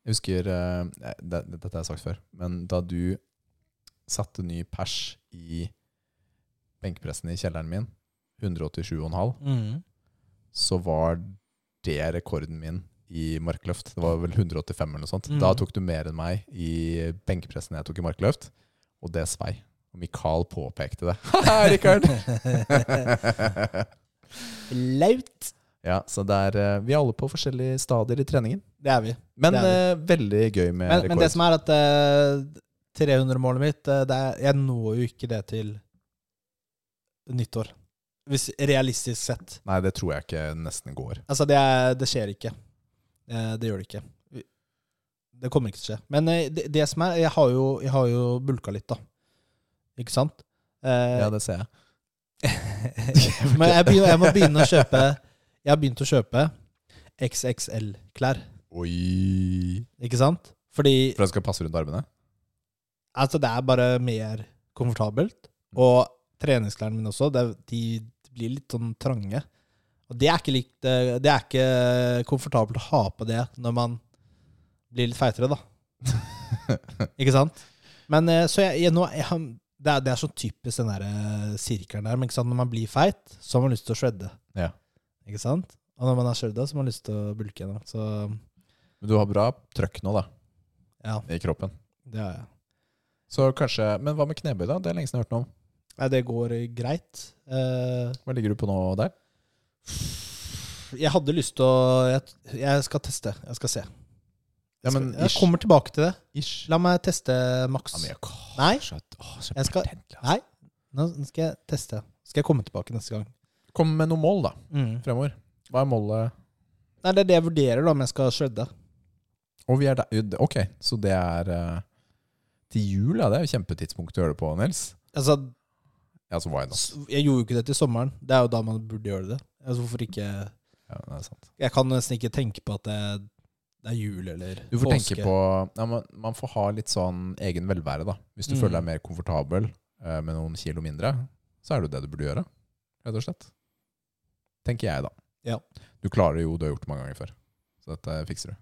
Jeg husker eh, det, Dette har jeg sagt før, men da du satte ny pers i benkpressen i kjelleren min, 187,5, Mm. så var det rekorden min i markløft. Det var vel 185 eller noe sånt. Mm. Da tok du mer enn meg i benkpressen jeg tok i markløft, og det svei. Og Mikael påpekte det. Ha, Rikard! Laut. ja, så det er, eh, vi er alle på forskjellige stadier i treningen. Det er vi. Men er vi. Uh, veldig gøy med Men, rekord. men det som er at uh, 300-målet mitt uh, det er, Jeg når jo ikke det til nyttår. Hvis realistisk sett. Nei, det tror jeg ikke nesten går. Altså, det, det skjer ikke. Eh, det gjør det ikke. Det kommer ikke til å skje. Men eh, det, det som er Jeg har jo, jeg har jo bulka litt, da. Ikke sant? Eh, Ja, det ser jeg. Men jeg, begynner, jeg må begynne å kjøpe Jeg har begynt å kjøpe XXL-klær. Oi. Ikke sant? Fordi For det skal passe rundt armene? altså, det er bare mer komfortabelt. Mm. Og treningsklærne mine også, det, de blir litt sånn trange. Og det er likt eh, Det er ikke komfortabelt å ha på det når man blir litt feitere, da. ikke sant? Men eh, så jeg, jeg, nå, jeg, det, er, det er så typisk den der eh, sirkelen der. Men når man blir feit, så har man lyst til å shredde. Ja. Ikke sant? Og når man er shredda, så har man lyst til å bulke igjen. Så Men du har bra trøkk nå, da, ja, i kroppen. det har jeg. Så kanskje Men hva med knebøy, da? Det er lenge siden jeg har hørt noe om. Nei, det går eh, greit. Eh, Hva ligger du på nå der? jeg hadde lyst til å jeg, jeg skal teste. Jeg skal se. Ja, men jeg ish. kommer tilbake til det. Ish. La meg teste Max. Ja, men jeg- Åh, Nei. så- åh, så Jeg skal- altså. Nei, nå skal jeg teste. Skal jeg komme tilbake neste gang. Kom med noen mål, da, Mm. fremover. Hva er målet? Nei, Det er det jeg vurderer, da, om jeg skal shredde. Og vi er der. Ok, så det er til jul, ja. Det er jo kjempetidspunkt å gjøre det på, Nils. Altså, Ja, så s- jeg gjorde jo ikke det til sommeren. Det er jo da man burde gjøre det. Altså, hvorfor ikke Ja, det er sant. Jeg kan nesten ikke tenke på at det, det er jul eller Du får påske. tenke på ja, man, man får ha litt sånn egen velvære, da. Hvis du Mm. føler deg mer komfortabel uh, med noen kilo mindre, så er det jo det du burde gjøre. Rett og slett. Tenker jeg, da. Ja. Du klarer jo, du har gjort det mange ganger før. Så dette fikser du.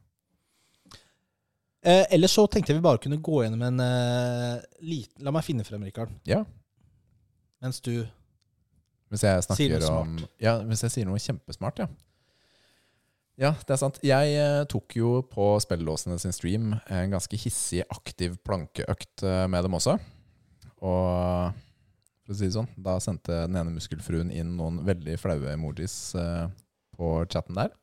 Eh, ellers så tenkte jeg vi bare kunne gå gjennom en eh, liten La meg finne frem, Rikard. Ja. Mens du Hvis jeg Sier noe om Ja, hvis jeg sier noe kjempesmart, ja. Ja, det er sant. Jeg eh, tok jo på spellelåsene sin stream en ganske hissig, aktiv plankeøkt eh, med dem også. Og for å si det sånn, da sendte den ene muskelfruen inn noen veldig flaue emojis eh, på chatten der.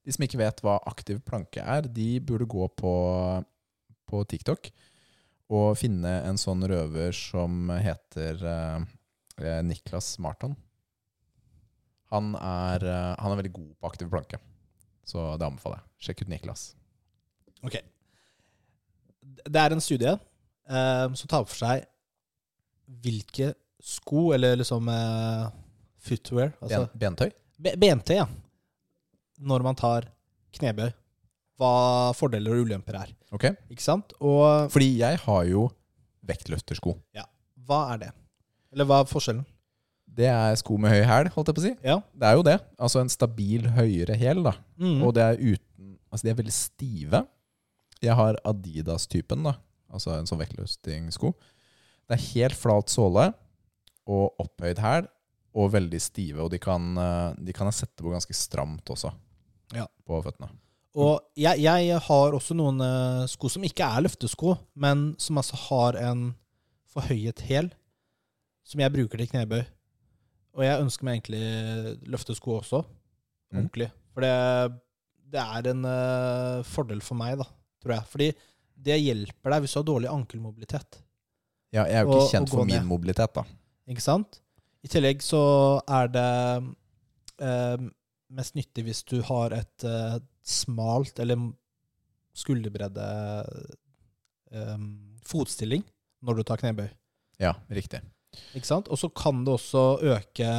De som ikke vet hva aktiv planke er, de burde gå på, på TikTok og finne en sånn røver som heter Niklas Marton. Han er, han er veldig god på aktiv planke, så det anbefaler jeg. Sjekk ut Niklas. Ok. Det er en studie eh, som tar for seg hvilke sko, eller liksom eh, footwear altså, Ben, bentøy? be- BMT, ja. Når man tar knebøy. Hva fordeler og ulemper er. Ok. Ikke sant? Og Fordi jeg har jo vektløftersko. ja. hva er det? Eller hva er forskjellen? Det er sko med høy hæl, holdt jeg på å si. Ja. Det er jo det. Altså en stabil høyere hæl, da. Mm. Og det er uten Altså, de er veldig stive. Jeg har Adidas-typen, da. Altså en sånn vektløftingssko. Det er helt flat såle og opphøyd hæl, og veldig stive. Og de kan, eh, de kan jeg sette på ganske stramt også, Ja. på føttene. Og jeg, jeg har også noen eh, sko som ikke er løftesko, men som altså har en forhøyet hæl, som jeg bruker til knebøy. Og jeg ønsker meg egentlig løftesko også, Mm. ordentlig. For det, det er en uh, fordel for meg, da, tror jeg. Fordi det hjelper deg hvis du har dårlig ankelmobilitet. Ja, jeg er jo Og- ikke kjent og for min ned. mobilitet, da. Ikke sant? I tillegg så er det uh, mest nyttig hvis du har et uh, smalt eller skulderbredde eh, fotstilling når du tar knebøy. Ja, riktig. Ikke sant? Og så kan det også øke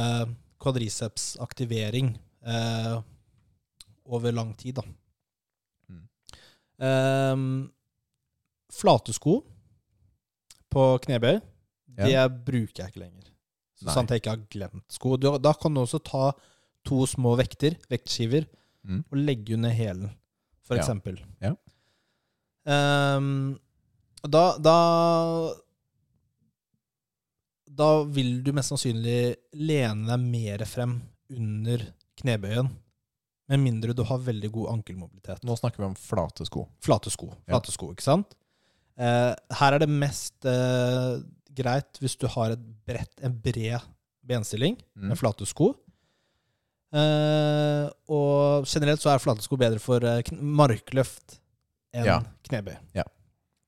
kvadricepsaktivering eh, over lang tid, da. Mm. Eh, flate sko på knebøy, det bruker jeg ikke lenger. Så at sant jeg ikke har glemt sko. Du, da kan du også ta to små vekter, vektskiver, Mm. og legge under hælen, for Ja. eksempel. Ja. Ehm, da, da Da vil du mest sannsynlig lene deg mer frem under knebøyen, med mindre du har veldig god ankelmobilitet. Nå snakker vi om flate sko. Flate sko, Ja. sko ikke sant? Eh, her er det mest eh, greit hvis du har et bredt, en bred benstilling Mm. med flate sko. Eh, og generelt så er flate sko bedre for eh, markløft enn Ja. knebøy. Ja.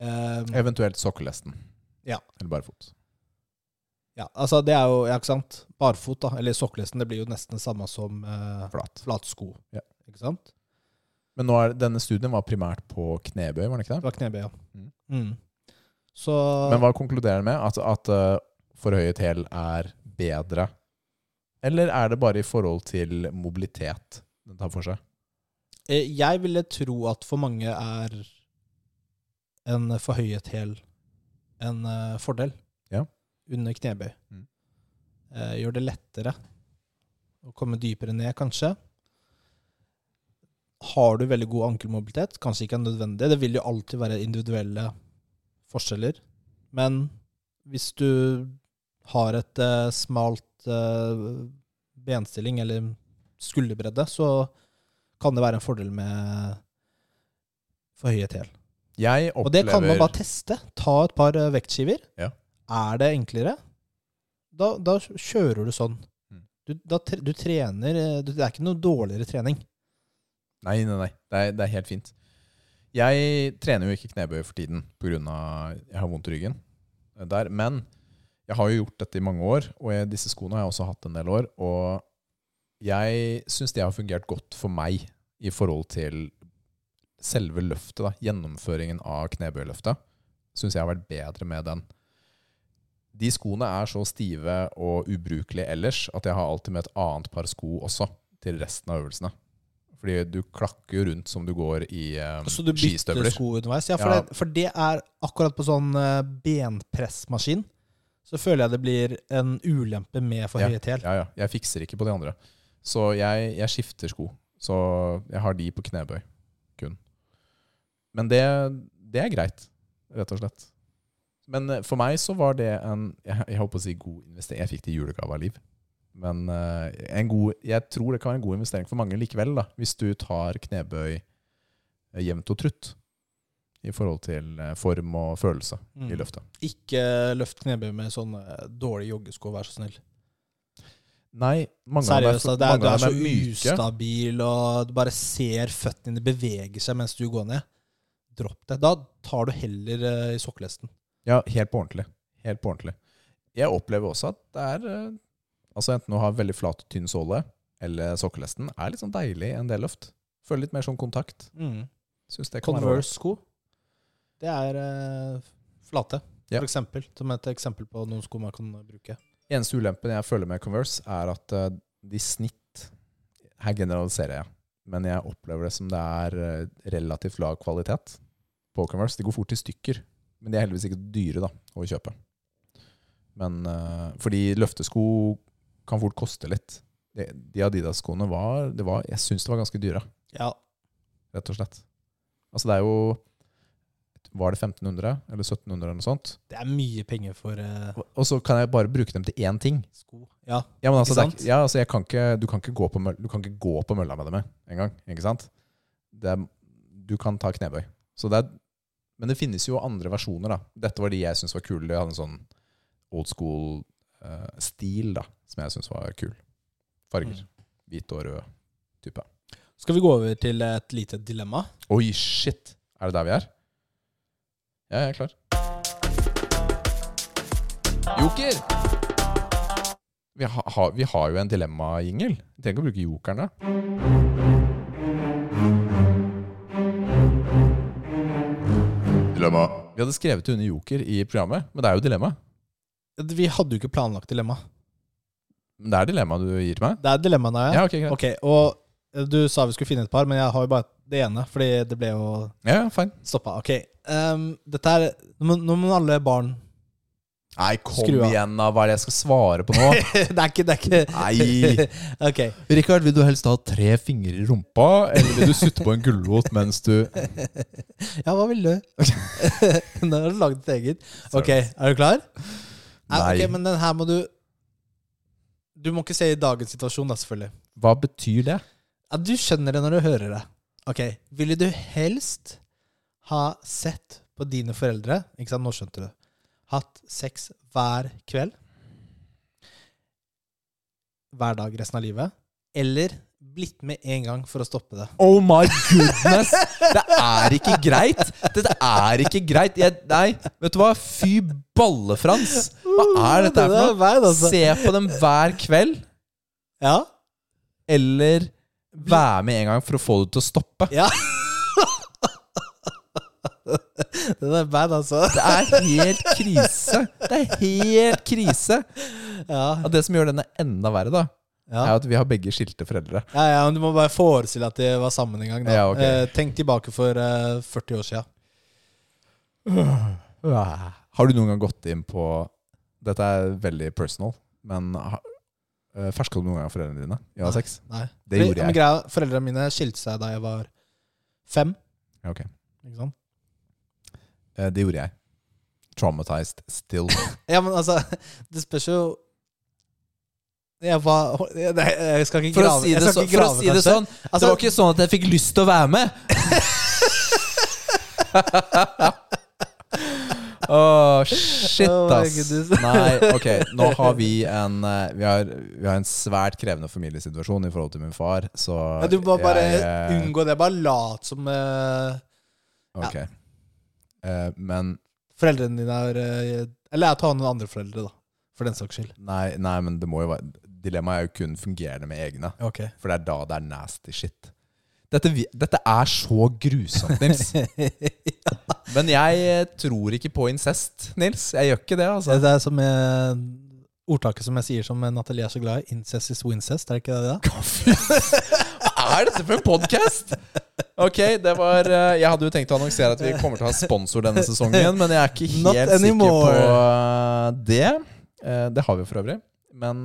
Eh, Eventuelt sokkelesten. Ja. Eller barfot. Ja, altså det er jo, ja, ikke sant? Barfot, da, eller sokkelesten, det blir jo nesten det samme som eh, Flat. sko. Ja. Ikke sant? Men nå er, denne studien var primært på knebøy, var det ikke Det det? var knebøy, ja. Mm. Mm. Så Men hva konkluderer den med? At, at uh, forhøyet hæl er bedre? Eller er det bare i forhold til mobilitet den tar for seg? Eh, Jeg ville tro at for mange er en forhøyet hæl en uh, fordel. Under knebøy. Mm. Eh, Gjør det lettere å komme dypere ned, kanskje. Har du veldig god ankelmobilitet, kanskje ikke er nødvendig. Det vil jo alltid være individuelle forskjeller. Men hvis du har et eh, smalt eh, benstilling eller skulderbredde, så kan det være en fordel med forhøyet hæl. Og det kan man bare teste. Ta et par eh, vektskiver. Ja. Er det enklere, da, da kjører du sånn. Mm. Du, da, du trener eh, du, Det er ikke noe dårligere trening. Nei, nei, nei. Det er, det er helt fint. Jeg trener jo ikke knebøy for tiden pga. jeg har vondt i ryggen. Der. Men jeg har jo gjort dette i mange år, og jeg, disse skoene har jeg også hatt en del år. Og jeg syns det har fungert godt for meg i forhold til selve løftet. da, Gjennomføringen av knebøyløftet syns jeg har vært bedre med den. De skoene er så stive og ubrukelige ellers at jeg har alltid med et annet par sko også til resten av øvelsene. Fordi du klakker jo rundt som du går i um, Så du bytter sko underveis. Ja, for, Ja. Det, for det er akkurat på sånn uh, benpressmaskin. Så føler jeg det blir en ulempe med forhøyet hæl. Ja, ja. Jeg fikser ikke på de andre. Så jeg, jeg skifter sko. Så jeg har de på knebøy kun. Men det, det er greit, rett og slett. Men eh, for meg så var det en Jeg, jeg håper å si god investering. Jeg fikk det i julegave av Liv. Men eh, en god, jeg tror det kan være en god investering for mange likevel, da, hvis du tar knebøy eh, jevnt og trutt i forhold til form og følelse Mm. i løftet. Ikke løft knebøy med sånne dårlige joggesko, vær så snill. Nei, mange av dem er, er, det er, mange er så ustabil, og du bare ser føttene dine bevege seg mens du går ned. Dropp det. Da tar du heller i sokkelesten. Ja, helt på ordentlig. Helt på ordentlig. Jeg opplever også at det er eh, Altså enten å ha veldig flat tynn såle eller sokkelesten er litt sånn deilig en del løft. Føler litt mer sånn kontakt. Mm. Converse-sko, det er uh, flate, Ja. for eksempel. Som et eksempel på noen sko man kan bruke. Eneste ulempen jeg føler med Converse, er at uh, de snitt Her generaliserer jeg, men jeg opplever det som det er uh, relativt lav kvalitet på Converse. De går fort i stykker, men de er heldigvis ikke dyre da, å kjøpe. Men eh, fordi løftesko kan fort koste litt. De, de Adidas-skoene var, var Jeg syns det var ganske dyre, Ja, rett og slett. Altså det er jo Var det 1500 eller 1700 eller noe sånt? det er mye penger for uh... Og- så kan jeg bare bruke dem til én ting. sko. Ja, Ja, men altså, Ikke det er, sant? ja, altså kan ikke, du, kan ikke gå på du kan ikke gå på mølla med dem engang. Ikke sant? Det er, du kan ta knebøy. Så det er, men det finnes jo andre versjoner. da. Dette var de jeg syntes var kule. De hadde en sånn old school-stil stil da, som jeg syntes var kul. Farger. Mm. Hvit og rød type. Skal vi gå over til et lite dilemma? Oi, shit! Er det der vi er? Ja, jeg er klar. Joker! Vi, ha, ha, vi har jo en dilemma-jingle. Trenger ikke å bruke jokeren, da. Dilemma. Vi hadde skrevet det under joker i programmet, men det er jo dilemma. Vi hadde jo ikke planlagt dilemma. Men det er dilemma du gir til meg? Det er dilemmaet, Ja, ja. ok, greit. Okay, og du sa vi skulle finne et par, men jeg har jo bare det ene, fordi det ble jo Ja, fine. stoppa. Ok, um, dette er nå må alle barn Nei, kom Skru av. igjen, da. Hva er det jeg skal svare på nå? Det er ikke, det er ikke Nei! Ok. Rikard, vil du helst ha tre fingre i rumpa, eller vil du sutte på en gulrot mens du Ja, hva vil du? Nå har du laget ditt eget. Ok, er du klar? Nei. Ok, men den her må du Du må ikke se i dagens situasjon, da, selvfølgelig. Hva betyr det? Ja, du skjønner det når du hører det. Ok, Ville du helst ha sett på dine foreldre Ikke sant, nå skjønte du. Hatt sex hver kveld. Hver dag resten av livet. Eller blitt med en gang for å stoppe det. Oh my goodness! Det er ikke greit! Dette er ikke greit. Jeg, nei, vet du hva? Fy balle-Frans! Hva er dette her er for noe? altså. Se på dem hver kveld, Ja? eller være med en gang for å få det til å stoppe. Ja. Den er bad, altså. Det er helt krise. Det er helt krise. Ja. Og det som gjør denne enda verre, da, Ja. er at vi har begge skilte foreldre. Ja, ja, men Du må bare forestille at de var sammen en gang. Da. Ja, ok. eh, tenk tilbake for eh, 40 år sia. Har du noen gang gått inn på Dette er veldig personal, men ha- eh, ferska du noen gang foreldrene dine i å ha? Nei. Det gjorde jeg. Men greia, Foreldrene mine skilte seg da jeg var fem. Ja, ok. Ikke sant? Eh, Det gjorde jeg. Traumatized still. Ja, men altså Det spørs jo jeg, var, jeg, nei, jeg skal ikke For å grave, si det, så, grave, å si det sånn, sånn, det Altså- var ikke sånn at jeg fikk lyst til å være med. Åh, shit, Oh my ass. Nei, ok. Nå har vi en eh, Vi har, vi har en svært krevende familiesituasjon i forhold til min far, så Ja, du må bare jeg, eh, unngå det. Bare lat som eh, Ok. Eh, men foreldrene dine er eh, Eller jeg tar noen andre foreldre, da. For den saks skyld. nei, nei, men det må jo være Dilemmaet er jo kun fungerende med egne. Ok. For det er da det er nasty shit. Dette, vi- dette er så grusomt, Nils. Men jeg eh, tror ikke på incest, Nils. Jeg gjør ikke det, altså. Det er som eh, ordtaket som jeg sier som Nathalie er så glad i. Incest is wincest. Er det ikke det? da? Er dette for en podkast? Ok, det var eh, Jeg hadde jo tenkt å annonsere at vi kommer til å ha sponsor denne sesongen, men jeg er ikke helt sikker på eh, det. Eh, Det har vi for øvrig. Men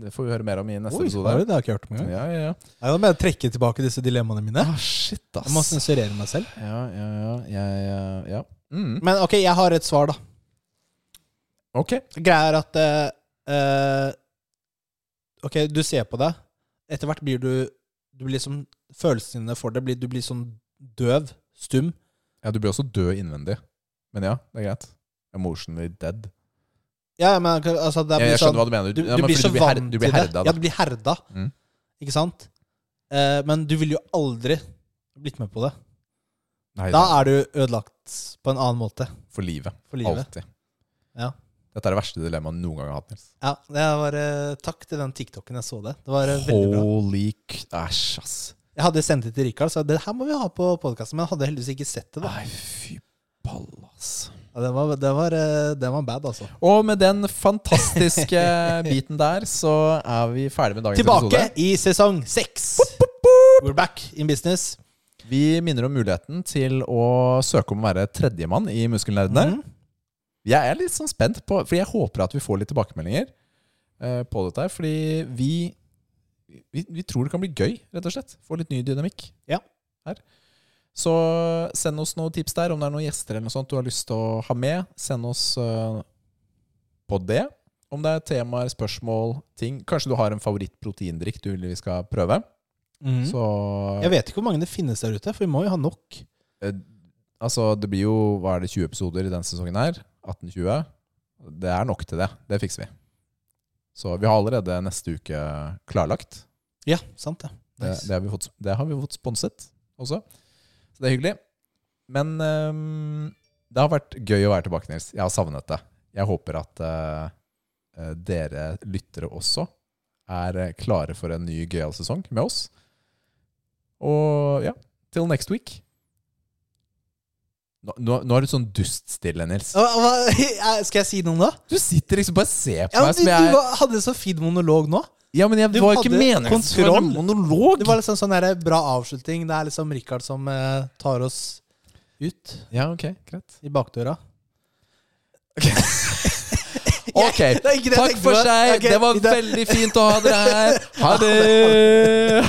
det får vi høre mer om i neste Oi, episode. har det? har jeg ikke hørt om engang. Ja, ja, ja. Jeg må bare trekke tilbake disse dilemmaene mine. Ah, shit, ass. Jeg må sensurere meg selv. Ja, ja, ja. Ja, ja. Mm. Men ok, jeg har et svar, da. Ok. Greia er at eh, Ok, du ser på det. Etter hvert blir du Du blir liksom Følelsene dine for det blir, Du blir sånn døv. Stum. Ja, du blir også død innvendig. Men ja, det er greit. Emotionally dead. Ja, men altså det Jeg, blir jeg sånn skjønner hva du mener. Du, Ja, du men blir så du blir her- vant du blir til det. herda, Ja, du blir herda. Mm. Ikke sant? Eh, men du ville jo aldri blitt med på det. Nei, Da det er du ødelagt på en annen måte for livet. for livet. Alltid. Ja. Dette er det verste dilemmaet noen gang jeg har hatt, Nils. Ja, det var uh, Takk til den TikToken jeg så det. Det var eh, veldig bra. Holy. Æsj, ass. Jeg hadde sendt det til Rikard, så det her må vi ha på podkasten. Men jeg hadde heldigvis ikke sett det. da Nei, fy ball, ass. ja, det, var, det var, eh, den var bad, altså. Og med den fantastiske biten der, så er vi ferdig med dagens Tilbake episode. i sesong seks. We're back in business. Vi minner om muligheten til å søke om å være tredjemann i Muskelnerdene. Mhm. Jeg er litt sånn spent på For jeg håper at vi får litt tilbakemeldinger eh, på dette her. Fordi vi, vi Vi tror det kan bli gøy, rett og slett. Få litt ny dynamikk Ja. her. Så send oss noen tips der. Om det er noen gjester eller noe sånt du har lyst til å ha med, send oss uh, på det. Om det er temaer, spørsmål, ting. Kanskje du har en favorittproteindrikk du vil vi skal prøve. Mm. Så Jeg vet ikke hvor mange det finnes der ute, for vi må jo ha nok. Uh, Altså, det blir jo hva er det, 20 episoder i denne sesongen her. 18-20. Det er nok til det. Det fikser vi. Så vi har allerede neste uke klarlagt. Ja, sant det. Det, Nice. det, har, vi fått, det har vi fått sponset også. Så det er hyggelig. Men um, det har vært gøy å være tilbake, Nils. Jeg har savnet det. Jeg håper at eh, dere lyttere også er klare for en ny gøyal sesong med oss. Og ja, till next week. Nå, nå, nå er du sånn duststille, Nils. Hva, hva, skal jeg si noe nå? Du sitter liksom bare og ser på Ja, meg du, som du jeg var- hadde så fin monolog nå. Ja, men jeg du var ikke hadde kontroll. monolog. Det var liksom sånn der bra avslutning. Det er liksom Rikard som eh, tar oss ut Ja, ok, greit. i bakdøra. Ok, takk for seg. Det var veldig fint å ha dere her. Ha det!